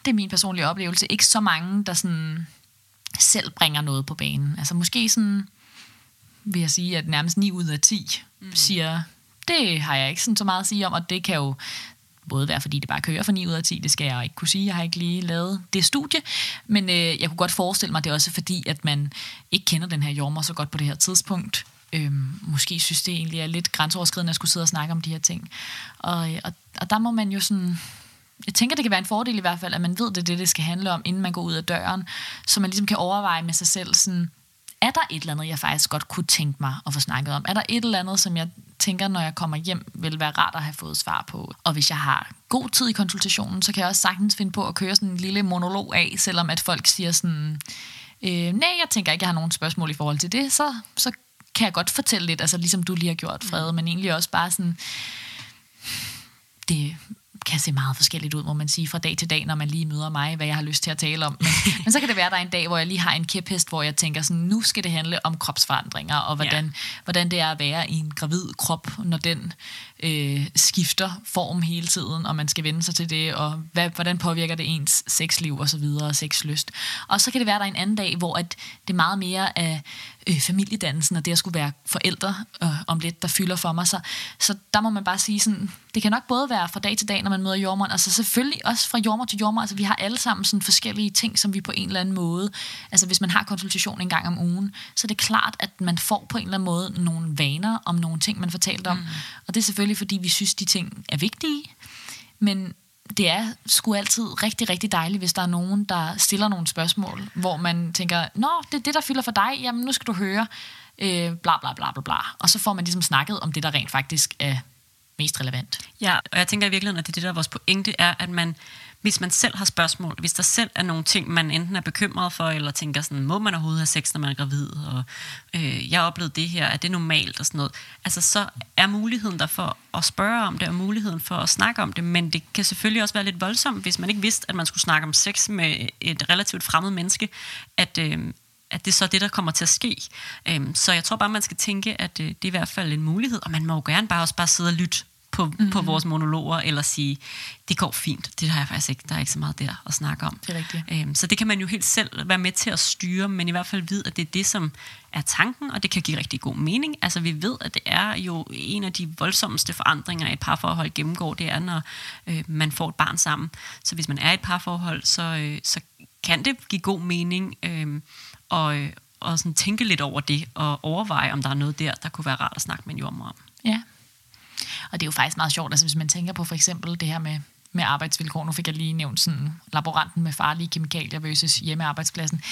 det er min personlige oplevelse, ikke så mange, der sådan selv bringer noget på banen. Altså måske sådan, vil jeg sige, at nærmest 9 ud af 10 mm. siger, det har jeg ikke sådan så meget at sige om, og det kan jo både være, fordi det bare kører for 9 ud af 10, det skal jeg ikke kunne sige, jeg har ikke lige lavet det studie, men øh, jeg kunne godt forestille mig, det er også fordi, at man ikke kender den her jordmor så godt på det her tidspunkt, øhm, måske synes det egentlig er lidt grænseoverskridende at skulle sidde og snakke om de her ting. Og, og, og der må man jo sådan jeg tænker, det kan være en fordel i hvert fald, at man ved, det er det, det skal handle om, inden man går ud af døren, så man ligesom kan overveje med sig selv, sådan, er der et eller andet, jeg faktisk godt kunne tænke mig at få snakket om? Er der et eller andet, som jeg tænker, når jeg kommer hjem, vil være rart at have fået svar på? Og hvis jeg har god tid i konsultationen, så kan jeg også sagtens finde på at køre sådan en lille monolog af, selvom at folk siger sådan, øh, nej, jeg tænker ikke, jeg har nogen spørgsmål i forhold til det, så, så kan jeg godt fortælle lidt, altså ligesom du lige har gjort, Frede, men egentlig også bare sådan, det, kan se meget forskelligt ud, må man sige, fra dag til dag, når man lige møder mig, hvad jeg har lyst til at tale om. Men, men så kan det være, at der er en dag, hvor jeg lige har en kæphest, hvor jeg tænker sådan, nu skal det handle om kropsforandringer, og hvordan, ja. hvordan det er at være i en gravid krop, når den øh, skifter form hele tiden, og man skal vende sig til det, og hvad, hvordan påvirker det ens sexliv og så videre, og sexlyst. Og så kan det være, at der er en anden dag, hvor at det er meget mere af øh, familiedannelsen, og det at skulle være forældre øh, om lidt, der fylder for mig. Så, så der må man bare sige sådan, det kan nok både være fra dag til dag, når man møder jordmor, altså selvfølgelig også fra jordmor til jordmor, altså vi har alle sammen sådan forskellige ting, som vi på en eller anden måde, altså hvis man har konsultation en gang om ugen, så er det klart, at man får på en eller anden måde nogle vaner om nogle ting, man fortalt om, mm. og det er selvfølgelig, fordi vi synes, de ting er vigtige, men det er sgu altid rigtig, rigtig dejligt, hvis der er nogen, der stiller nogle spørgsmål, hvor man tænker, nå, det er det, der fylder for dig, jamen nu skal du høre, øh, bla bla bla bla bla. Og så får man ligesom snakket om det, der rent faktisk er mest relevant. Ja, og jeg tænker i virkeligheden, at det, det der er vores pointe, er, at man hvis man selv har spørgsmål, hvis der selv er nogle ting, man enten er bekymret for, eller tænker sådan, må man overhovedet have sex, når man er gravid, og øh, jeg oplevede det her, er det normalt, og sådan noget, altså så er muligheden der for at spørge om det, og muligheden for at snakke om det, men det kan selvfølgelig også være lidt voldsomt, hvis man ikke vidste, at man skulle snakke om sex med et relativt fremmed menneske, at, øh, at det er så det, der kommer til at ske. Øhm, så jeg tror bare, man skal tænke, at øh, det er i hvert fald en mulighed, og man må jo gerne bare også bare sidde og lytte på, mm-hmm. på vores monologer, eller sige, det går fint, det har jeg faktisk ikke, der er ikke så meget der at snakke om. Det er rigtigt. Øhm, så det kan man jo helt selv være med til at styre, men i hvert fald vide, at det er det, som er tanken, og det kan give rigtig god mening. Altså vi ved, at det er jo en af de voldsomste forandringer, et parforhold gennemgår, det er, når øh, man får et barn sammen. Så hvis man er i et parforhold, så, øh, så kan det give god mening øh, og, øh, og sådan tænke lidt over det, og overveje, om der er noget der, der kunne være rart at snakke med en jordmor om. Ja, og det er jo faktisk meget sjovt, altså hvis man tænker på for eksempel det her med, med arbejdsvilkår. Nu fik jeg lige nævnt sådan laboranten med farlige kemikalier versus hjemmearbejdspladsen.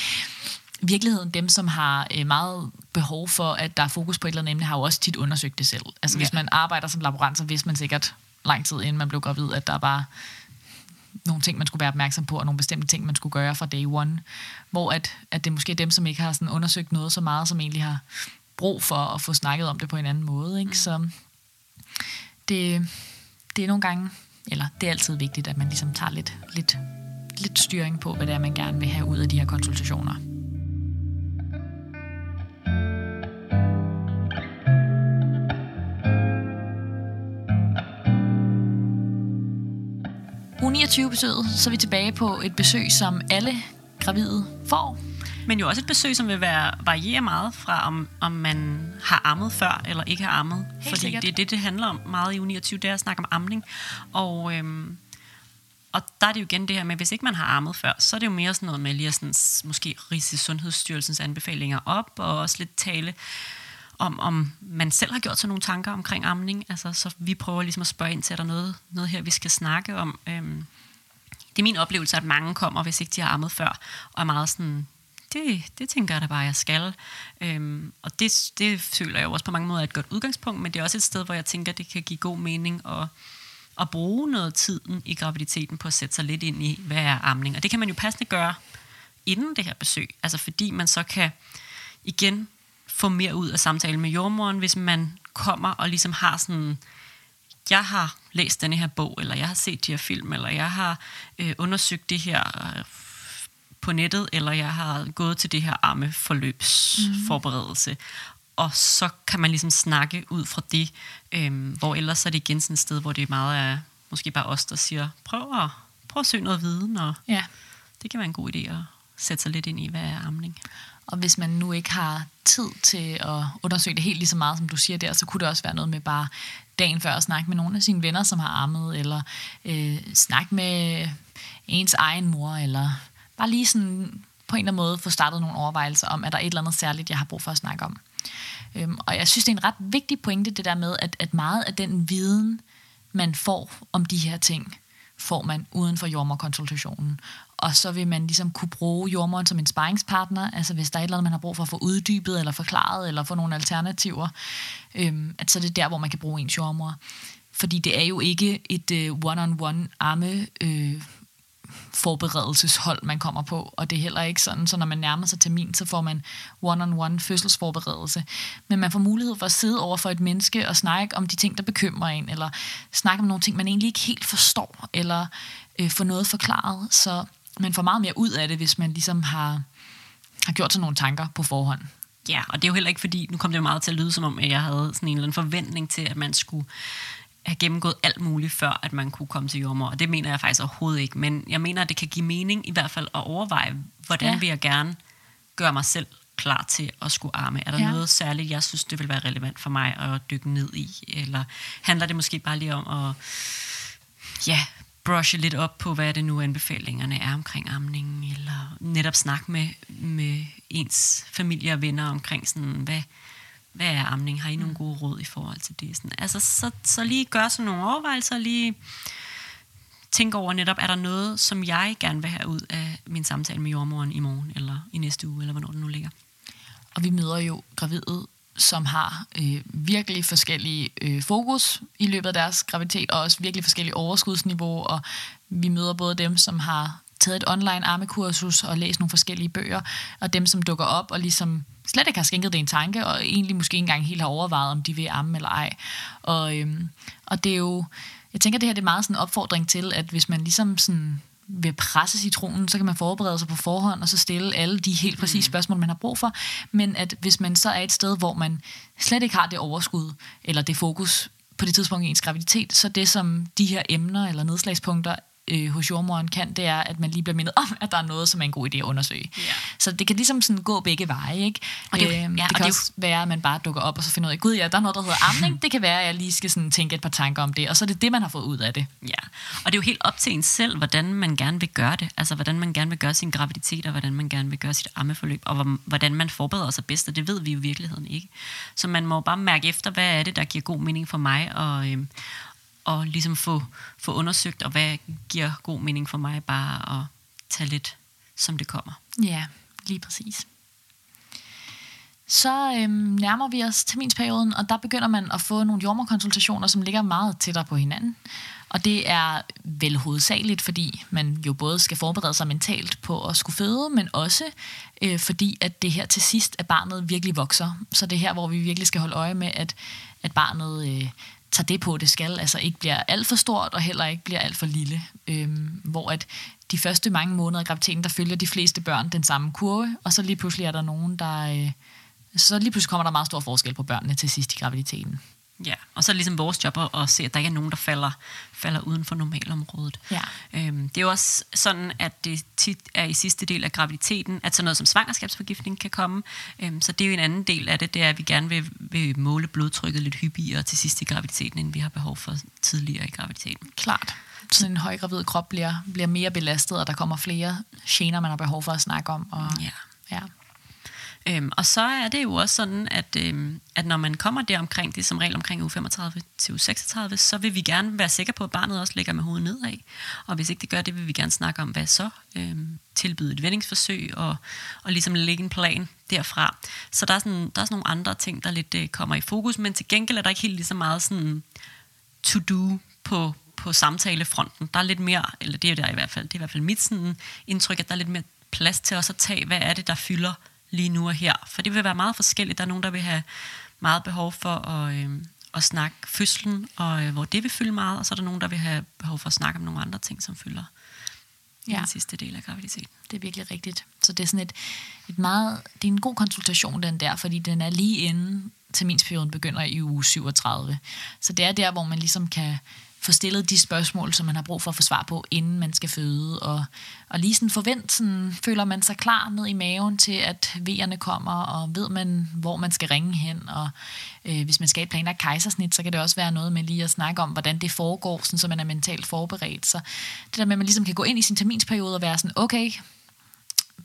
Virkeligheden, dem, som har øh, meget behov for, at der er fokus på et eller andet emne, har jo også tit undersøgt det selv. Altså ja. hvis man arbejder som laborant, så vidste man sikkert lang tid inden man blev gravid, at der var nogle ting, man skulle være opmærksom på, og nogle bestemte ting, man skulle gøre fra day one. Hvor at, at det er måske dem, som ikke har sådan undersøgt noget så meget, som egentlig har brug for at få snakket om det på en anden måde. Ikke? Mm. Så det, det er nogle gange, eller det er altid vigtigt, at man ligesom tager lidt, lidt lidt styring på, hvad det er, man gerne vil have ud af de her konsultationer. Uge 29 besøget, så er vi tilbage på et besøg, som alle gravide får. Men jo også et besøg, som vil være, variere meget fra, om, om man har ammet før eller ikke har ammet. Helt fordi sikkert. det er det, det handler om meget i uge 29, det er at snakke om amning. Og, øhm, og der er det jo igen det her med, hvis ikke man har ammet før, så er det jo mere sådan noget med lige at sådan, måske rise Sundhedsstyrelsens anbefalinger op, og også lidt tale om, om man selv har gjort sig nogle tanker omkring amning. Altså, så vi prøver ligesom at spørge ind til, er der noget, noget her, vi skal snakke om. Øhm, det er min oplevelse, at mange kommer, hvis ikke de har ammet før, og er meget sådan, det, det tænker jeg da bare, jeg skal. Øhm, og det, det føler jeg jo også på mange måder er et godt udgangspunkt, men det er også et sted, hvor jeg tænker, det kan give god mening at, at bruge noget tiden i graviditeten på at sætte sig lidt ind i, hvad er amning. Og det kan man jo passende gøre inden det her besøg, altså fordi man så kan igen få mere ud af samtalen med jordmoren, hvis man kommer og ligesom har sådan, jeg har læst denne her bog, eller jeg har set de her film, eller jeg har øh, undersøgt det her øh, på nettet, eller jeg har gået til det her armeforløbsforberedelse. Mm. Og så kan man ligesom snakke ud fra det, øhm, hvor ellers er det igen sådan et sted, hvor det er meget af måske bare os, der siger, prøv at, prøv at søge noget viden, og Ja. det kan være en god idé at sætte sig lidt ind i, hvad er amning. Og hvis man nu ikke har tid til at undersøge det helt lige så meget, som du siger der, så kunne det også være noget med bare dagen før at snakke med nogle af sine venner, som har armet, eller øh, snakke med ens egen mor, eller bare lige sådan på en eller anden måde få startet nogle overvejelser om, at der er et eller andet særligt, jeg har brug for at snakke om. Øhm, og jeg synes, det er en ret vigtig pointe, det der med, at, at meget af den viden, man får om de her ting, får man uden for jordmorkonsultationen. Og så vil man ligesom kunne bruge jordmoren som en sparringspartner, altså hvis der er et eller andet, man har brug for at få uddybet, eller forklaret, eller få nogle alternativer, øhm, at så er det der, hvor man kan bruge ens jordmor. Fordi det er jo ikke et øh, one-on-one arme øh, forberedelseshold, man kommer på, og det er heller ikke sådan, så når man nærmer sig termin, så får man one-on-one fødselsforberedelse. Men man får mulighed for at sidde over for et menneske og snakke om de ting, der bekymrer en, eller snakke om nogle ting, man egentlig ikke helt forstår, eller øh, få noget forklaret, så man får meget mere ud af det, hvis man ligesom har, har gjort sig nogle tanker på forhånd. Ja, og det er jo heller ikke fordi, nu kom det jo meget til at lyde som om, at jeg havde sådan en eller anden forventning til, at man skulle have gennemgået alt muligt, før at man kunne komme til jordmor. Og det mener jeg faktisk overhovedet ikke. Men jeg mener, at det kan give mening i hvert fald at overveje, hvordan Ja. vil jeg gerne gøre mig selv klar til at skulle arme. Er der ja. noget særligt, jeg synes, det vil være relevant for mig at dykke ned i? Eller handler det måske bare lige om at ja, brushe lidt op på, hvad det nu anbefalingerne er omkring amningen, eller netop snakke med, med ens familie og venner omkring sådan, hvad, hvad er amning? Har I nogle gode råd i forhold til det? Sådan, altså, så, så lige gøre sådan nogle overvejelser, lige tænke over netop, er der noget, som jeg gerne vil have ud af min samtale med jordmoren i morgen, eller i næste uge, eller hvornår den nu ligger. Og vi møder jo gravide, som har øh, virkelig forskellige øh, fokus i løbet af deres graviditet, og også virkelig forskellige overskudsniveau, og vi møder både dem, som har taget et online armekursus og læst nogle forskellige bøger, og dem, som dukker op og ligesom slet ikke har skænket det en tanke, og egentlig måske ikke engang helt har overvejet, om de vil amme eller ej. Og, øhm, og det er jo, jeg tænker, det her det er meget sådan en opfordring til, at hvis man ligesom sådan vil presse citronen, så kan man forberede sig på forhånd, og så stille alle de helt præcise spørgsmål, man har brug for. Men at hvis man så er et sted, hvor man slet ikke har det overskud, eller det fokus på det tidspunkt i ens graviditet, så det som de her emner eller nedslagspunkter øh, hos jordmoren kan, det er, at man lige bliver mindet om, at der er noget, som er en god idé at undersøge. Ja. Så det kan ligesom sådan gå begge veje, ikke? Og det Øhm, ja, det og kan det er jo- også være, at man bare dukker op, og så finder ud af, gud ja, der er noget, der hedder amning. Det kan være, at jeg lige skal sådan tænke et par tanker om det, og så er det det, man har fået ud af det. Ja, og det er jo helt op til en selv, hvordan man gerne vil gøre det. Altså, hvordan man gerne vil gøre sin graviditet, og hvordan man gerne vil gøre sit ammeforløb, og hvor- hvordan man forbereder sig bedst, og det ved vi jo i virkeligheden ikke. Så man må bare mærke efter, hvad er det, der giver god mening for mig, og, øhm, og ligesom få, få undersøgt, og hvad giver god mening for mig bare at tage lidt, som det kommer. Ja, lige præcis. Så øhm, nærmer vi os terminsperioden, og der begynder man at få nogle jordmorkonsultationer, som ligger meget tættere på hinanden. Og det er vel hovedsageligt, fordi man jo både skal forberede sig mentalt på at skulle føde, men også øh, fordi, at det her til sidst, at barnet virkelig vokser. Så det er her, hvor vi virkelig skal holde øje med, at, at barnet øh, tager det på, det skal. Altså ikke bliver alt for stort, og heller ikke bliver alt for lille. Øhm, hvor at de første mange måneder af graviditeten, der følger de fleste børn den samme kurve, og så lige pludselig er der nogen, der... Øh, så lige pludselig kommer der meget stor forskel på børnene til sidst i graviditeten. Ja, og så er det ligesom vores job at, at se, at der ikke er nogen, der falder, falder uden for normalområdet. Ja. Øhm, det er jo også sådan, at det tit er i sidste del af graviditeten, at sådan noget som svangerskabsforgiftning kan komme. Øhm, så det er jo en anden del af det, det er, at vi gerne vil, vil måle blodtrykket lidt hyppigere til sidst i graviditeten, end vi har behov for tidligere i graviditeten. Klart. Sådan en højgravid krop bliver, bliver mere belastet, og der kommer flere gener, man har behov for at snakke om. Og, Ja. ja. Øhm, og så er det jo også sådan, at, øhm, at når man kommer der omkring, det er som regel omkring uge 35 til uge 36, så vil vi gerne være sikre på, at barnet også ligger med hovedet nedad. Og hvis ikke det gør det, vil vi gerne snakke om, hvad så? Øhm, tilbyde et vendingsforsøg og, og ligesom lægge en plan derfra. Så der er sådan, der er sådan nogle andre ting, der lidt øh, kommer i fokus, men til gengæld er der ikke helt lige så meget sådan to-do på, på samtalefronten. Der er lidt mere, eller det er der i hvert fald, det er i hvert fald mit sådan indtryk, at der er lidt mere plads til også at tage, hvad er det, der fylder lige nu og her. For det vil være meget forskelligt. Der er nogen, der vil have meget behov for at, øh, at snakke fødslen, og øh, hvor det vil fylde meget, og så er der nogen, der vil have behov for at snakke om nogle andre ting, som fylder ja. Den sidste del af graviditeten. Det er virkelig rigtigt. Så det er sådan et, et meget, det er en god konsultation, den der, fordi den er lige inden terminsperioden begynder i uge 37. Så det er der, hvor man ligesom kan få stillet de spørgsmål, som man har brug for at få svar på, inden man skal føde, og, og lige sådan forvent, sådan, føler man sig klar ned i maven til, at vejerne kommer, og ved man, hvor man skal ringe hen, og øh, hvis man skal et planlagt kejsersnit, så kan det også være noget med lige at snakke om, hvordan det foregår, sådan, så man er mentalt forberedt. Så det der med, at man ligesom kan gå ind i sin terminsperiode og være sådan, okay,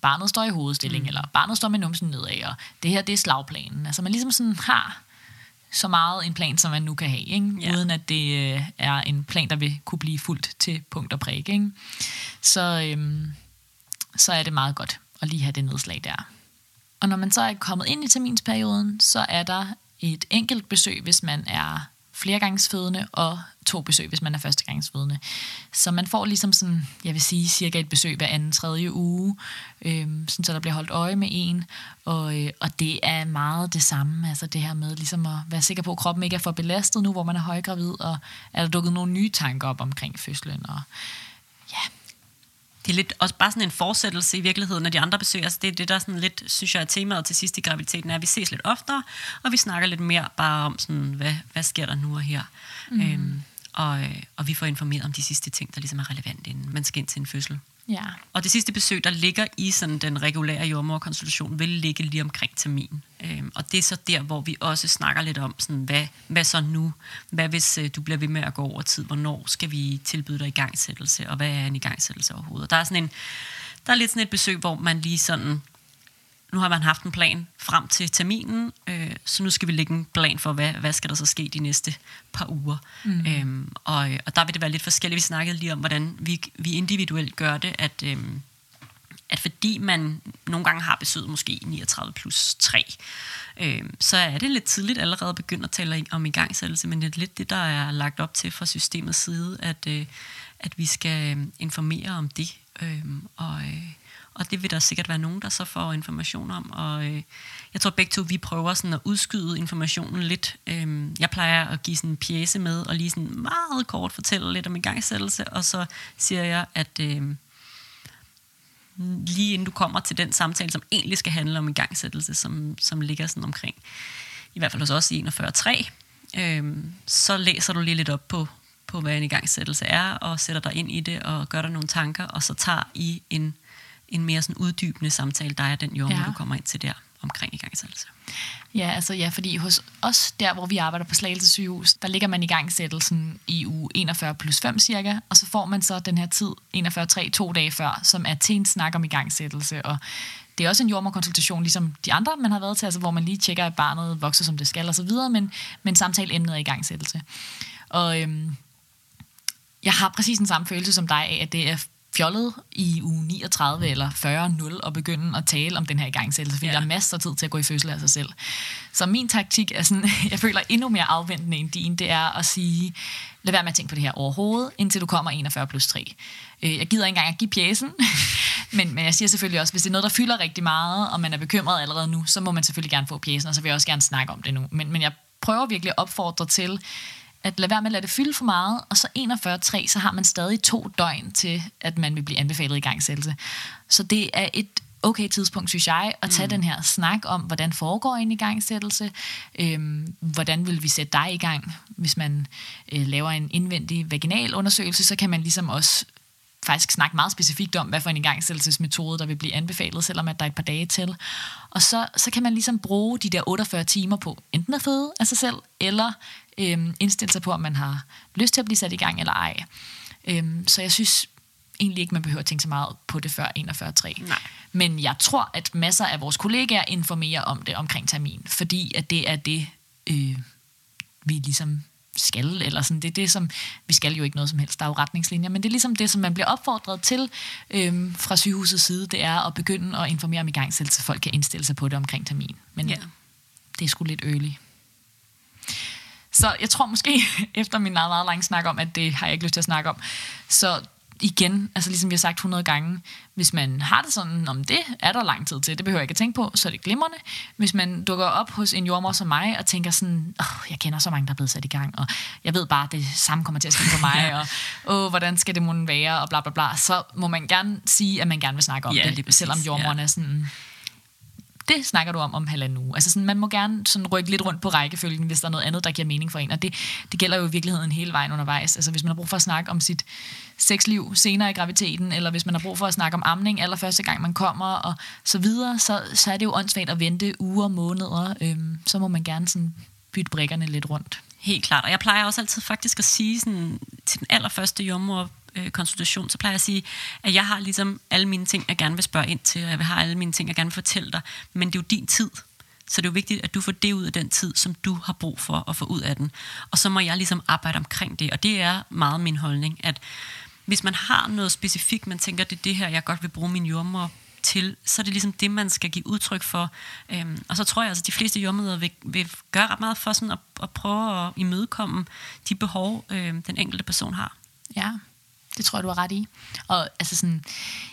barnet står i hovedstilling, mm. eller barnet står med numsen nedad, og det her, det er slagplanen. Altså man ligesom sådan har så meget en plan, som man nu kan have, ikke? Ja. uden at det øh, er en plan, der vil kunne blive fuldt til punkt og prik. Ikke? Så, øhm, så er det meget godt at lige have det nedslag der. Og når man så er kommet ind i terminsperioden, så er der et enkelt besøg, hvis man er flergangsfødende, og to besøg, hvis man er førstegangsfødende. Så man får ligesom sådan, jeg vil sige, cirka et besøg hver anden tredje uge, øh, sådan så der bliver holdt øje med en, og, øh, og det er meget det samme, altså det her med ligesom at være sikker på, at kroppen ikke er for belastet nu, hvor man er højgravid, og er der dukket nogle nye tanker op omkring fødslen, og det er lidt også bare sådan en fortsættelse i virkeligheden af de andre besøg. Altså det er det, der sådan lidt, synes jeg, er temaet til sidst i graviditeten, er, at vi ses lidt oftere, og vi snakker lidt mere bare om, sådan, hvad, hvad sker der nu og her. Mm. Øhm, og, øh, og vi får informeret om de sidste ting, der ligesom er relevante, inden man skal ind til en fødsel ja, Og det sidste besøg, der ligger i sådan den regulære jordmorkonsultation, vil ligge lige omkring termin. Øhm, og det er så der, hvor vi også snakker lidt om, sådan, hvad, hvad så nu? Hvad hvis øh, du bliver ved med at gå over tid? Hvornår skal vi tilbyde dig igangsættelse? Og hvad er en igangsættelse overhovedet? Og der er, sådan en, der er lidt sådan et besøg, hvor man lige sådan... Nu har man haft en plan frem til terminen, øh, så nu skal vi lægge en plan for, hvad, hvad skal der så ske de næste par uger. Mm. Øhm, og, og der vil det være lidt forskelligt. Vi snakkede lige om, hvordan vi, vi individuelt gør det, at... Øhm, at fordi man nogle gange har besøget måske 39 plus 3, øh, så er det lidt tidligt allerede begyndt at tale om igangsættelse, men det er lidt det, der er lagt op til fra systemets side, at, øh, at vi skal øh, informere om det. Øh, og, øh, og det vil der sikkert være nogen, der så får information om. Og øh, jeg tror begge to, vi prøver sådan at udskyde informationen lidt. Øhm, jeg plejer at give sådan en pjæse med, og lige sådan meget kort fortælle lidt om igangsættelse, og så siger jeg, at... Øh, lige inden du kommer til den samtale, som egentlig skal handle om igangsættelse, som, som ligger sådan omkring, i hvert fald hos os i 41.3, øh, så læser du lige lidt op på, på, hvad en igangsættelse er, og sætter dig ind i det, og gør dig nogle tanker, og så tager I en, en mere sådan uddybende samtale, der er den jord, ja. Ja. du kommer ind til der omkring igangsættelse. Ja, altså ja, fordi hos os, der hvor vi arbejder på Slagelse sygehus, der ligger man i gangsættelsen i uge 41 plus 5 cirka, og så får man så den her tid, 41-3, to dage før, som er til en snak om igangsættelse, og det er også en jordmorkonsultation, ligesom de andre, man har været til, altså hvor man lige tjekker, at barnet vokser, som det skal, og så videre, men, men samtaleemnet er igangsættelse. Og øhm, jeg har præcis den samme følelse som dig af, at det er fjollet i uge 39 eller 40-0 at begynde at tale om den her igangsættelse, fordi Ja. ja. der er masser af tid til at gå i fødsel af sig selv. Så min taktik er sådan, jeg føler endnu mere afventende end din, det er at sige, lad være med at tænke på det her overhovedet, indtil du kommer 41 plus 3. Øh, Jeg gider ikke engang at give pjæsen, men, men jeg siger selvfølgelig også, hvis det er noget, der fylder rigtig meget, og man er bekymret allerede nu, så må man selvfølgelig gerne få pjæsen, og så vil jeg også gerne snakke om det nu. Men, men jeg prøver virkelig at opfordre til, at lade være med at lade det fylde for meget, og så 41.3, så har man stadig to døgn til, at man vil blive anbefalet i gangsættelse. Så det er et okay tidspunkt, synes jeg, at tage mm. den her snak om, hvordan foregår en igangsættelse, øhm, hvordan vil vi sætte dig i gang. Hvis man øh, laver en indvendig vaginal undersøgelse, så kan man ligesom også faktisk snakke meget specifikt om, hvad for en igangsættelsesmetode, der vil blive anbefalet, selvom at der er et par dage til. Og så, så kan man ligesom bruge de der 48 timer på enten at føde af sig selv, eller øhm, indstille sig på, om man har lyst til at blive sat i gang eller ej. Øhm, så jeg synes egentlig ikke, man behøver at tænke så meget på det før 41.3. Nej. Men jeg tror, at masser af vores kollegaer informerer om det omkring termin, fordi at det er det, øh, vi ligesom skal, eller sådan, det er det, som, vi skal jo ikke noget som helst, der er jo retningslinjer, men det er ligesom det, som man bliver opfordret til øh, fra sygehusets side, det er at begynde at informere om i gang selv, så folk kan indstille sig på det omkring termin. Men Ja. det er sgu lidt early. Så jeg tror måske, efter min meget, meget lange snak om, at det har jeg ikke lyst til at snakke om, så igen, altså ligesom vi har sagt 100 gange, hvis man har det sådan, om det er der lang tid til, det behøver jeg ikke at tænke på, så er det glimrende. Hvis man dukker op hos en jordmor som mig, og tænker sådan, oh, jeg kender så mange, der er blevet sat i gang, og jeg ved bare, at det samme kommer til at ske for mig, og oh, hvordan skal det måtte være, og bla bla bla, så må man gerne sige, at man gerne vil snakke om Ja, det, selvom jordmoren ja. er sådan, det snakker du om om halvanden uge. Altså sådan, man må gerne sådan rykke lidt rundt på rækkefølgen, hvis der er noget andet, der giver mening for en. Og det, det gælder jo i virkeligheden hele vejen undervejs. Altså hvis man har brug for at snakke om sit sexliv senere i graviditeten, eller hvis man har brug for at snakke om amning allerførste gang, man kommer, og så videre, så, så er det jo åndssvagt at vente uger og måneder. Øhm, så må man gerne sådan bytte brikkerne lidt rundt. Helt klart. Og jeg plejer også altid faktisk at sige sådan, til den allerførste jordmor Øh, konsultation, så plejer jeg at sige, at jeg har ligesom alle mine ting, jeg gerne vil spørge ind til, og jeg har alle mine ting, jeg gerne vil fortælle dig, men det er jo din tid. Så det er jo vigtigt, at du får det ud af den tid, som du har brug for at få ud af den. Og så må jeg ligesom arbejde omkring det, og det er meget min holdning, at hvis man har noget specifikt, man tænker, det er det her, jeg godt vil bruge min jordmor til, så er det ligesom det, man skal give udtryk for. Øhm, og så tror jeg, altså, at de fleste jordmøder vil, vil gøre ret meget for sådan at, at prøve at imødekomme de behov, øhm, den enkelte person har. Ja, det tror jeg, du har ret i. Og altså sådan,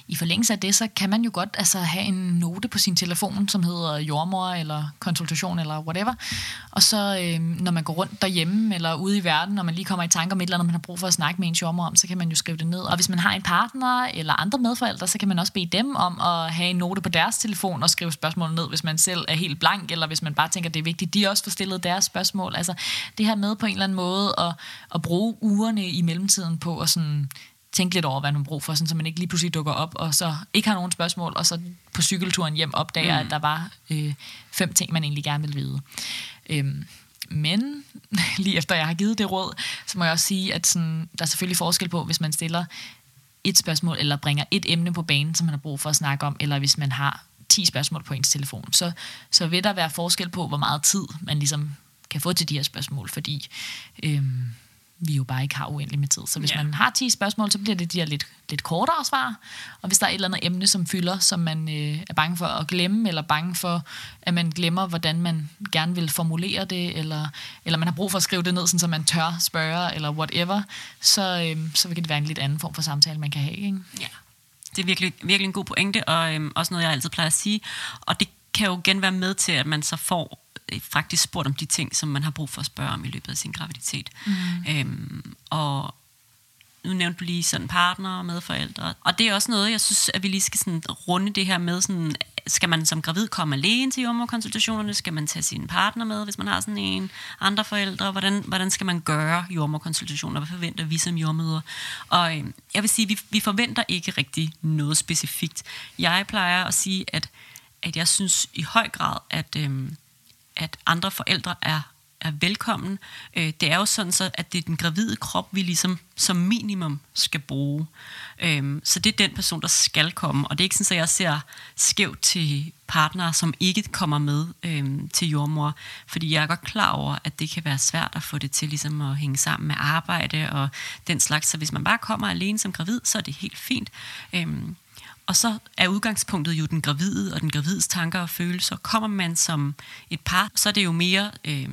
i forlængelse af det, så kan man jo godt altså, have en note på sin telefon, som hedder jordmor eller konsultation eller whatever. Og så øh, når man går rundt derhjemme eller ude i verden, når man lige kommer i tanke om et eller andet, man har brug for at snakke med en jordmor om, så kan man jo skrive det ned. Og hvis man har en partner eller andre medforældre, så kan man også bede dem om at have en note på deres telefon og skrive spørgsmål ned, hvis man selv er helt blank, eller hvis man bare tænker, det er vigtigt, de også får stillet deres spørgsmål. Altså det her med på en eller anden måde at, at bruge ugerne i mellemtiden på at sådan tænke lidt over, hvad man har brug for, sådan, så man ikke lige pludselig dukker op, og så ikke har nogen spørgsmål, og så på cykelturen hjem opdager, mm. at der var øh, fem ting, man egentlig gerne vil vide. Øhm, men lige efter jeg har givet det råd, så må jeg også sige, at sådan, der er selvfølgelig forskel på, hvis man stiller et spørgsmål, eller bringer et emne på banen, som man har brug for at snakke om, eller hvis man har 10 spørgsmål på ens telefon, så, så vil der være forskel på, hvor meget tid man ligesom kan få til de her spørgsmål, fordi øhm, vi jo bare ikke har uendelig med tid. Så hvis yeah. man har 10 spørgsmål, så bliver det de her lidt, lidt kortere svar. Og hvis der er et eller andet emne, som fylder, som man øh, er bange for at glemme, eller bange for, at man glemmer, hvordan man gerne vil formulere det, eller, eller man har brug for at skrive det ned, sådan, så man tør spørge, eller whatever, så, øh, så vil det være en lidt anden form for samtale, man kan have. Ikke? Ja. Det er virkelig, virkelig en god pointe, og øhm, også noget, jeg altid plejer at sige. Og det kan jo igen være med til, at man så får faktisk spurgt om de ting, som man har brug for at spørge om i løbet af sin graviditet. Mm. Øhm, og nu nævnte du lige sådan partner og medforældre. Og det er også noget, jeg synes, at vi lige skal sådan runde det her med, sådan, skal man som gravid komme alene til jordmorkonsultationerne? Skal man tage sin partner med, hvis man har sådan en? Andre forældre? Hvordan, hvordan skal man gøre jordmorkonsultationer? Hvad forventer vi som jordmøder? Og øh, jeg vil sige, vi, vi forventer ikke rigtig noget specifikt. Jeg plejer at sige, at, at jeg synes i høj grad, at, øh, at andre forældre er er velkommen. Øh, det er jo sådan så, at det er den gravide krop, vi ligesom som minimum skal bruge. Øh, så det er den person, der skal komme. Og det er ikke sådan, at jeg ser skævt til partnere, som ikke kommer med øh, til jordmor. Fordi jeg er godt klar over, at det kan være svært at få det til ligesom at hænge sammen med arbejde og den slags. Så hvis man bare kommer alene som gravid, så er det helt fint. Øh, og så er udgangspunktet jo den gravide og den gravides tanker og følelser. Kommer man som et par, så er det jo mere øh,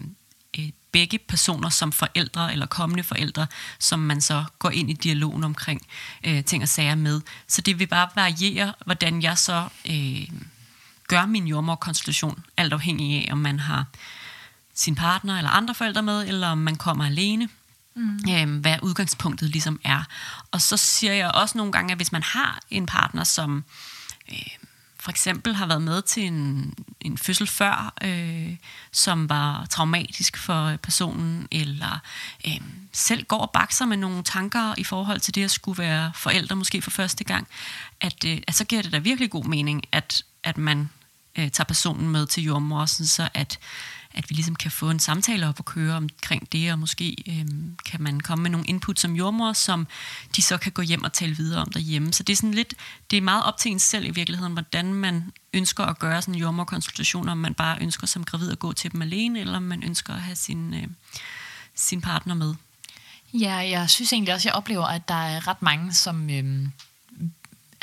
øh, begge personer som forældre eller kommende forældre, som man så går ind i dialogen omkring øh, ting og sager med. Så det vil bare variere, hvordan jeg så øh, gør min jordmorkonstitution, alt afhængig af, om man har sin partner eller andre forældre med, eller om man kommer alene. Mm. Øhm, hvad udgangspunktet ligesom er. Og så siger jeg også nogle gange, at hvis man har en partner, som øh, for eksempel har været med til en, en fødsel før, øh, som var traumatisk for personen, eller øh, selv går og bakser med nogle tanker i forhold til det at skulle være forældre, måske for første gang, at, øh, at så giver det da virkelig god mening, at, at man øh, tager personen med til jordmor, så at at vi ligesom kan få en samtale op og køre omkring det, og måske øhm, kan man komme med nogle input som jordmor, som de så kan gå hjem og tale videre om derhjemme. Så det er sådan lidt, det er meget op til en selv i virkeligheden, hvordan man ønsker at gøre sådan en jordmorkonsultation, om man bare ønsker som gravid at gå til dem alene, eller om man ønsker at have sin, øh, sin partner med. Ja, jeg synes egentlig også, jeg oplever, at der er ret mange, som... Øh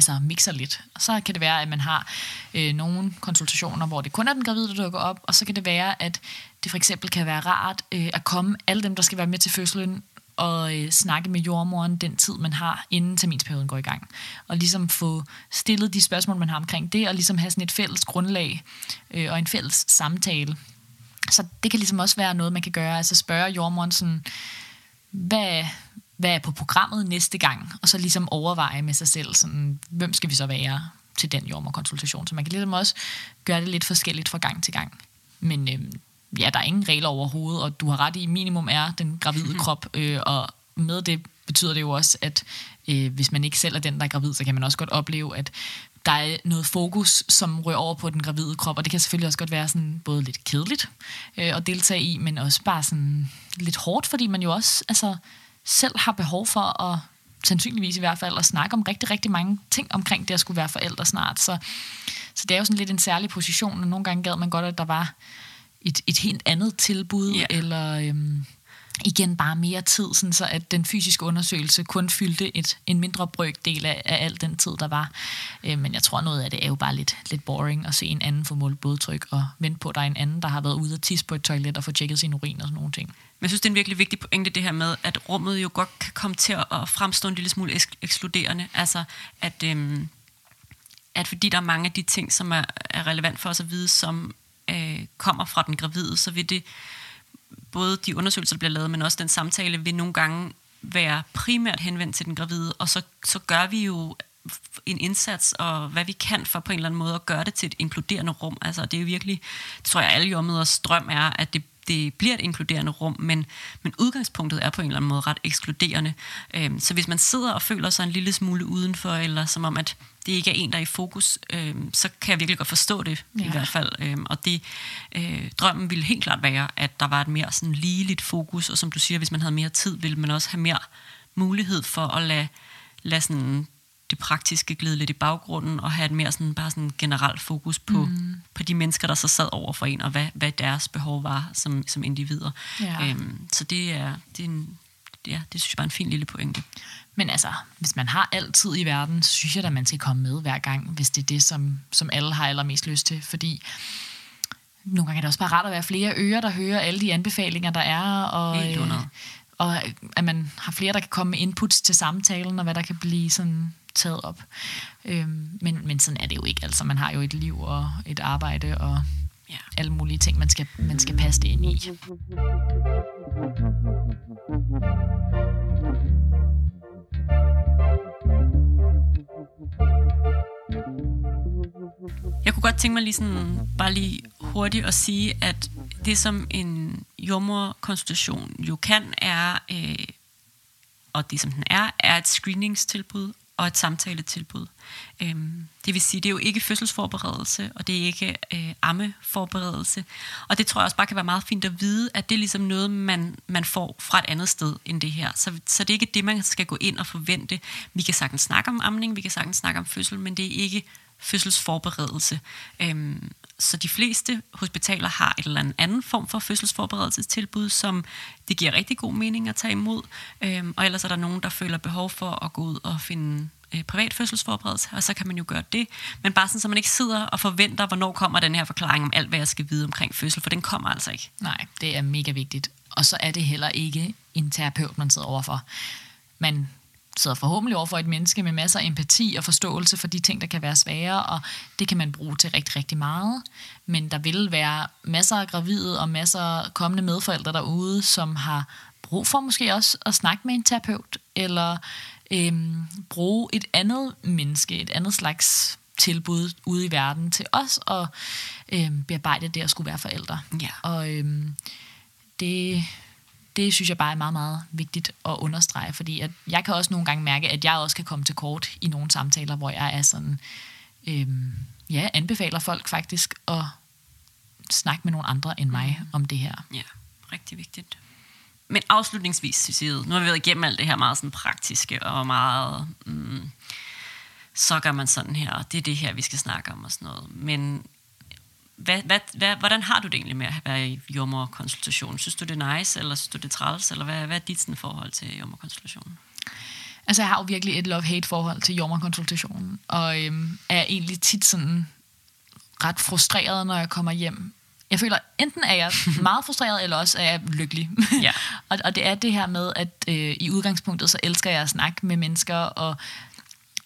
altså mixer lidt. Og så kan det være, at man har øh, nogle konsultationer, hvor det kun er den gravide, der dukker op, og så kan det være, at det for eksempel kan være rart øh, at komme alle dem, der skal være med til fødslen, og øh, snakke med jordmoren den tid, man har, inden terminsperioden går i gang. Og ligesom få stillet de spørgsmål, man har omkring det, og ligesom have sådan et fælles grundlag øh, og en fælles samtale. Så det kan ligesom også være noget, man kan gøre. Altså spørge jordmoren sådan, hvad, hvad er på programmet næste gang, og så ligesom overveje med sig selv, sådan, hvem skal vi så være til den jordmorkonsultation. Så man kan ligesom også gøre det lidt forskelligt fra gang til gang. Men øh, ja, der er ingen regler overhovedet, og du har ret i, minimum er den gravide krop, øh, og med det betyder det jo også, at øh, hvis man ikke selv er den, der er gravid, så kan man også godt opleve, at der er noget fokus, som rører over på den gravide krop, og det kan selvfølgelig også godt være sådan både lidt kedeligt øh, at deltage i, men også bare sådan lidt hårdt, fordi man jo også altså, selv har behov for at, sandsynligvis i hvert fald, at snakke om rigtig, rigtig mange ting omkring det at skulle være forældre snart. Så, så det er jo sådan lidt en særlig position, og nogle gange gad man godt, at der var et, et helt andet tilbud, yeah. eller øhm, igen bare mere tid, sådan så at den fysiske undersøgelse kun fyldte et, en mindre brøkdel af, af al den tid, der var. Øh, men jeg tror, noget af det er jo bare lidt, lidt boring at se en anden få målt blodtryk, og vente på, at der er en anden, der har været ude og tisse på et toilet og få tjekket sin urin og sådan nogle ting. Men jeg synes, det er en virkelig vigtig pointe, det her med, at rummet jo godt kan komme til at fremstå en lille smule ekskluderende. Altså, at, øhm, at fordi der er mange af de ting, som er, er relevant for os at vide, som øh, kommer fra den gravide, så vil det både de undersøgelser, der bliver lavet, men også den samtale, vil nogle gange være primært henvendt til den gravide, og så, så gør vi jo en indsats, og hvad vi kan for på en eller anden måde at gøre det til et inkluderende rum. Altså, det er jo virkelig, det tror jeg, alle jordmøders drøm er, at det det bliver et inkluderende rum, men, men udgangspunktet er på en eller anden måde ret ekskluderende. Øhm, så hvis man sidder og føler sig en lille smule udenfor, eller som om, at det ikke er en, der er i fokus, øhm, så kan jeg virkelig godt forstå det ja. i hvert fald. Øhm, og det, øh, drømmen ville helt klart være, at der var et mere sådan ligeligt fokus, og som du siger, hvis man havde mere tid, ville man også have mere mulighed for at lade, lade sådan det praktiske glide lidt i baggrunden, og have et mere sådan, bare sådan generelt fokus på, mm. på de mennesker, der så sad over for en, og hvad, hvad deres behov var som, som individer. Ja. Øhm, så det er, det er en, ja, det synes jeg bare er en fin lille pointe. Men altså, hvis man har alt tid i verden, så synes jeg at man skal komme med hver gang, hvis det er det, som, som alle har allermest lyst til. Fordi nogle gange er det også bare rart at være flere ører, der hører alle de anbefalinger, der er. Og, Helt øh, og at man har flere, der kan komme med inputs til samtalen, og hvad der kan blive sådan taget op. Øhm, men, men sådan er det jo ikke. Altså, man har jo et liv og et arbejde og ja. alle mulige ting, man skal, man skal passe det ind i. Jeg kunne godt tænke mig lige sådan, bare lige hurtigt at sige, at det som en jordmorkonsultation jo kan, er, øh, og det som den er, er et screeningstilbud og et samtaletilbud. Øhm, det vil sige, det er jo ikke fødselsforberedelse, og det er ikke øh, ammeforberedelse. Og det tror jeg også bare kan være meget fint at vide, at det er ligesom noget, man, man får fra et andet sted end det her. Så, så det er ikke det, man skal gå ind og forvente. Vi kan sagtens snakke om amning, vi kan sagtens snakke om fødsel, men det er ikke fødselsforberedelse. Øhm, så de fleste hospitaler har et eller andet anden form for fødselsforberedelsestilbud, som det giver rigtig god mening at tage imod. Øhm, og ellers er der nogen, der føler behov for at gå ud og finde øh, privat fødselsforberedelse, og så kan man jo gøre det. Men bare sådan, så man ikke sidder og forventer, hvornår kommer den her forklaring om alt, hvad jeg skal vide omkring fødsel, for den kommer altså ikke. Nej, det er mega vigtigt. Og så er det heller ikke en terapeut, man sidder overfor. Man sidder forhåbentlig over for et menneske med masser af empati og forståelse for de ting, der kan være svære, og det kan man bruge til rigtig, rigtig meget. Men der vil være masser af gravide og masser af kommende medforældre derude, som har brug for måske også at snakke med en terapeut, eller øhm, bruge et andet menneske, et andet slags tilbud ude i verden til os at øhm, bearbejde det at skulle være forældre. Ja. Og øhm, det, det synes jeg bare er meget, meget vigtigt at understrege, fordi at jeg kan også nogle gange mærke, at jeg også kan komme til kort i nogle samtaler, hvor jeg er sådan, øhm, ja, anbefaler folk faktisk at snakke med nogle andre end mig om det her. Ja, rigtig vigtigt. Men afslutningsvis, Cecile, nu har vi været igennem alt det her meget sådan praktiske og meget, mm, så gør man sådan her, og det er det her, vi skal snakke om og sådan noget. Men hvad, hvad, hvad, hvordan har du det egentlig med at være i jordmorkonsultation? Synes du, det er nice, eller synes du, det er træls, eller hvad, hvad er dit sådan, forhold til jordmorkonsultationen? Altså, jeg har jo virkelig et love-hate forhold til jordmorkonsultationen, og øhm, er egentlig tit sådan ret frustreret, når jeg kommer hjem. Jeg føler, enten er jeg meget frustreret, eller også er jeg lykkelig. Ja. og, og det er det her med, at øh, i udgangspunktet, så elsker jeg at snakke med mennesker, og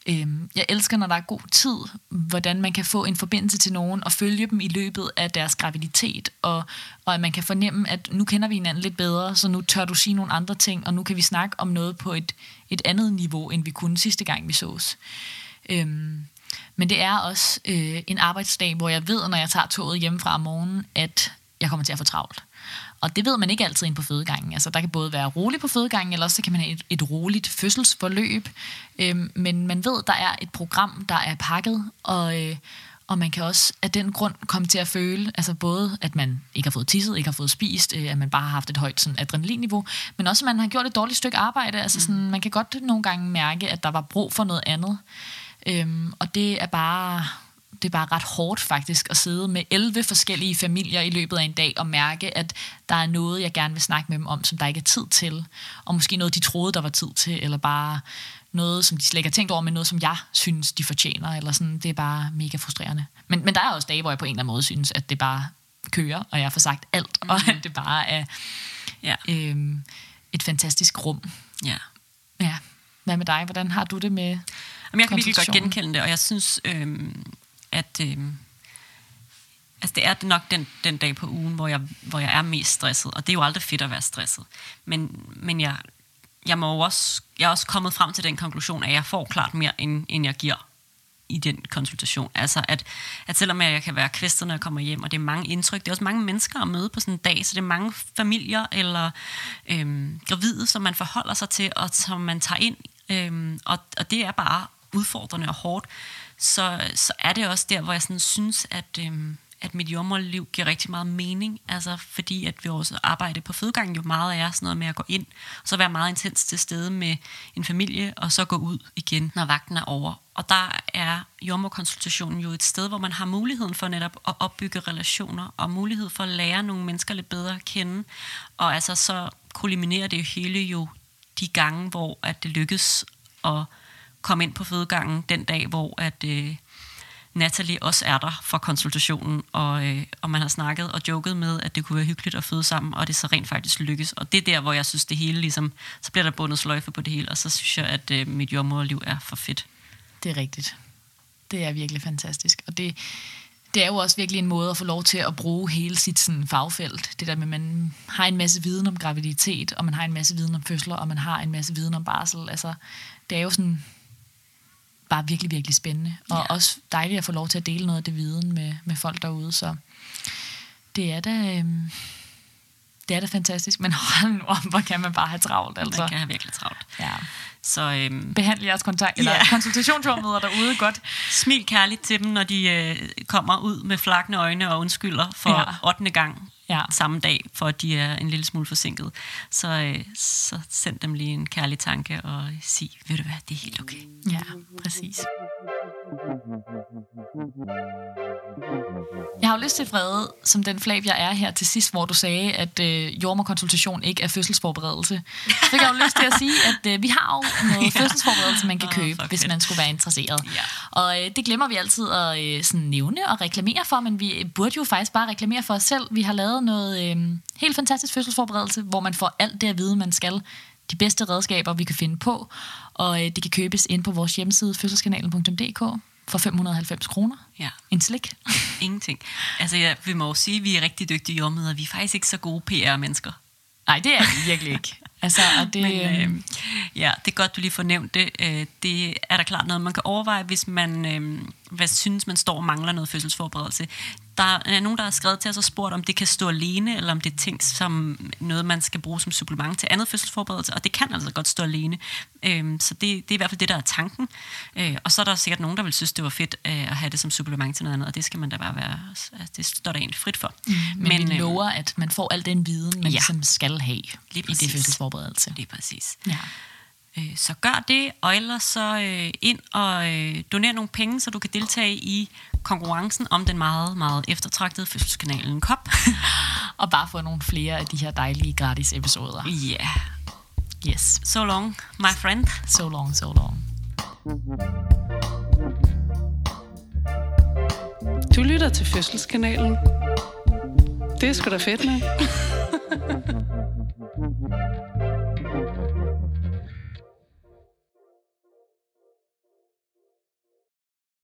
øh, jeg elsker, når der er god tid, hvordan man kan få en forbindelse til nogen, og følge dem i løbet af deres graviditet, og, og at man kan fornemme, at nu kender vi hinanden lidt bedre, så nu tør du sige nogle andre ting, og nu kan vi snakke om noget på et, et andet niveau, end vi kunne sidste gang, vi sås. Øhm, men det er også øh, en arbejdsdag, hvor jeg ved, når jeg tager toget hjemmefra om morgenen, at jeg kommer til at få travlt. Og det ved man ikke altid ind på fødegangen. Altså, der kan både være roligt på fødegangen, eller også så kan man have et, et roligt fødselsforløb. Øhm, men man ved, der er et program, der er pakket, og, øh, og man kan også af den grund komme til at føle, altså både, at man ikke har fået tisset, ikke har fået spist, øh, at man bare har haft et højt sådan, adrenalinniveau, men også, at man har gjort et dårligt stykke arbejde. Altså, sådan, man kan godt nogle gange mærke, at der var brug for noget andet. Øhm, og det er bare det er bare ret hårdt faktisk at sidde med 11 forskellige familier i løbet af en dag og mærke, at der er noget, jeg gerne vil snakke med dem om, som der ikke er tid til. Og måske noget, de troede, der var tid til, eller bare noget, som de slet ikke har tænkt over, men noget, som jeg synes, de fortjener. Eller sådan. Det er bare mega frustrerende. Men, men der er også dage, hvor jeg på en eller anden måde synes, at det bare kører, og jeg får sagt alt, mm. og at det bare er Ja. øhm, et fantastisk rum. ja. Ja. Hvad med dig? Hvordan har du det med Jamen, jeg kan virkelig godt genkende det, og jeg synes, øhm, at øh, altså det er nok den, den dag på ugen, hvor jeg, hvor jeg er mest stresset, og det er jo aldrig fedt at være stresset. Men, men jeg, jeg, må jo også, jeg er også kommet frem til den konklusion, at jeg får klart mere, end, end jeg giver i den konsultation. Altså, at, at selvom jeg kan være kvæstet, når jeg kommer hjem, og det er mange indtryk, det er også mange mennesker at møde på sådan en dag, så det er mange familier eller øhm, gravide, som man forholder sig til, og som man tager ind, øhm, og, og det er bare udfordrende og hårdt, så, så er det også der, hvor jeg sådan synes, at, øhm, at mit jordmorliv giver rigtig meget mening, altså fordi at vi også arbejder på fødegangen jo meget er sådan noget med at gå ind, og så være meget intens til stede med en familie, og så gå ud igen, når vagten er over. Og der er jordmorkonsultationen jo et sted, hvor man har muligheden for netop at opbygge relationer, og mulighed for at lære nogle mennesker lidt bedre at kende. Og altså så kulminerer det hele jo de gange, hvor at det lykkes at komme ind på fødegangen den dag, hvor at, øh, Natalie også er der for konsultationen, og, øh, og man har snakket og joket med, at det kunne være hyggeligt at føde sammen, og det så rent faktisk lykkes. Og det er der, hvor jeg synes, det hele ligesom, så bliver der bundet sløjfe på det hele, og så synes jeg, at øh, mit jordmorliv er for fedt. Det er rigtigt. Det er virkelig fantastisk. Og det, det er jo også virkelig en måde at få lov til at bruge hele sit sådan, fagfelt. Det der med, at man har en masse viden om graviditet, og man har en masse viden om fødsler, og man har en masse viden om barsel. Altså, det er jo sådan bare virkelig, virkelig spændende. Og Ja. også dejligt at få lov til at dele noget af det viden med, med folk derude. Så det er da... Øhm, det er da fantastisk, men hold nu op, hvor kan man bare have travlt, altså. Man kan have virkelig travlt. Ja. Så øhm, Behandle jeres kontakt, eller Ja. konsultationsjordmøder derude godt. smil kærligt til dem, når de øh, kommer ud med flakne øjne og undskylder for ja. 8. gang Ja. samme dag, for at de er en lille smule forsinket. Så, øh, så send dem lige en kærlig tanke og sig, ved du hvad, det er helt okay. Ja, præcis. Jeg har jo lyst til, Frede, som den flag, jeg er her til sidst, hvor du sagde, at øh, jordmorkonsultation ikke er fødselsforberedelse. Så fik jeg jo lyst til at sige, at øh, vi har jo noget fødselsforberedelse, man kan Åh, købe, hvis man skulle være interesseret. Ja. Og øh, det glemmer vi altid at øh, sådan nævne og reklamere for, men vi burde jo faktisk bare reklamere for os selv. Vi har lavet noget øh, helt fantastisk fødselsforberedelse, hvor man får alt det at vide, man skal. De bedste redskaber, vi kan finde på, og øh, det kan købes ind på vores hjemmeside fødselskanalen.dk for 590 kroner. Ja. En slik. Ingenting. Altså, ja, vi må sige, at vi er rigtig dygtige jordmøder. Vi er faktisk ikke så gode PR-mennesker. Nej, det er vi virkelig ikke. Altså, og det, Men, øh, øh, ja, det er godt, du lige får nævnt det. Øh, det er der klart noget, man kan overveje, hvis man øh, hvad synes, man står og mangler noget fødselsforberedelse. Der er nogen, der har skrevet til os og spurgt, om det kan stå alene, eller om det er ting som noget, man skal bruge som supplement til andet fødselsforberedelse, og det kan altså godt stå alene. Øh, så det, det er i hvert fald det, der er tanken. Øh, og så er der sikkert nogen, der vil synes, det var fedt øh, at have det som supplement til noget andet, og det skal man da bare være, altså, det står der egentlig frit for. men, men vi øh, lover, at man får al den viden, man Ja. ligesom skal have Lige i det præcis. fødselsforberedelse. Lige præcis. Ja. Øh, Så gør det, og ellers så øh, ind og øh, doner nogle penge, så du kan deltage i konkurrencen om den meget, meget eftertragtede fødselskanalen Kop. Og bare få nogle flere af de her dejlige gratis episoder. Ja, yeah. Yes. so long, my friend. So long, so long. Du lytter til Fødselskanalen. Det er sgu da fedt, med.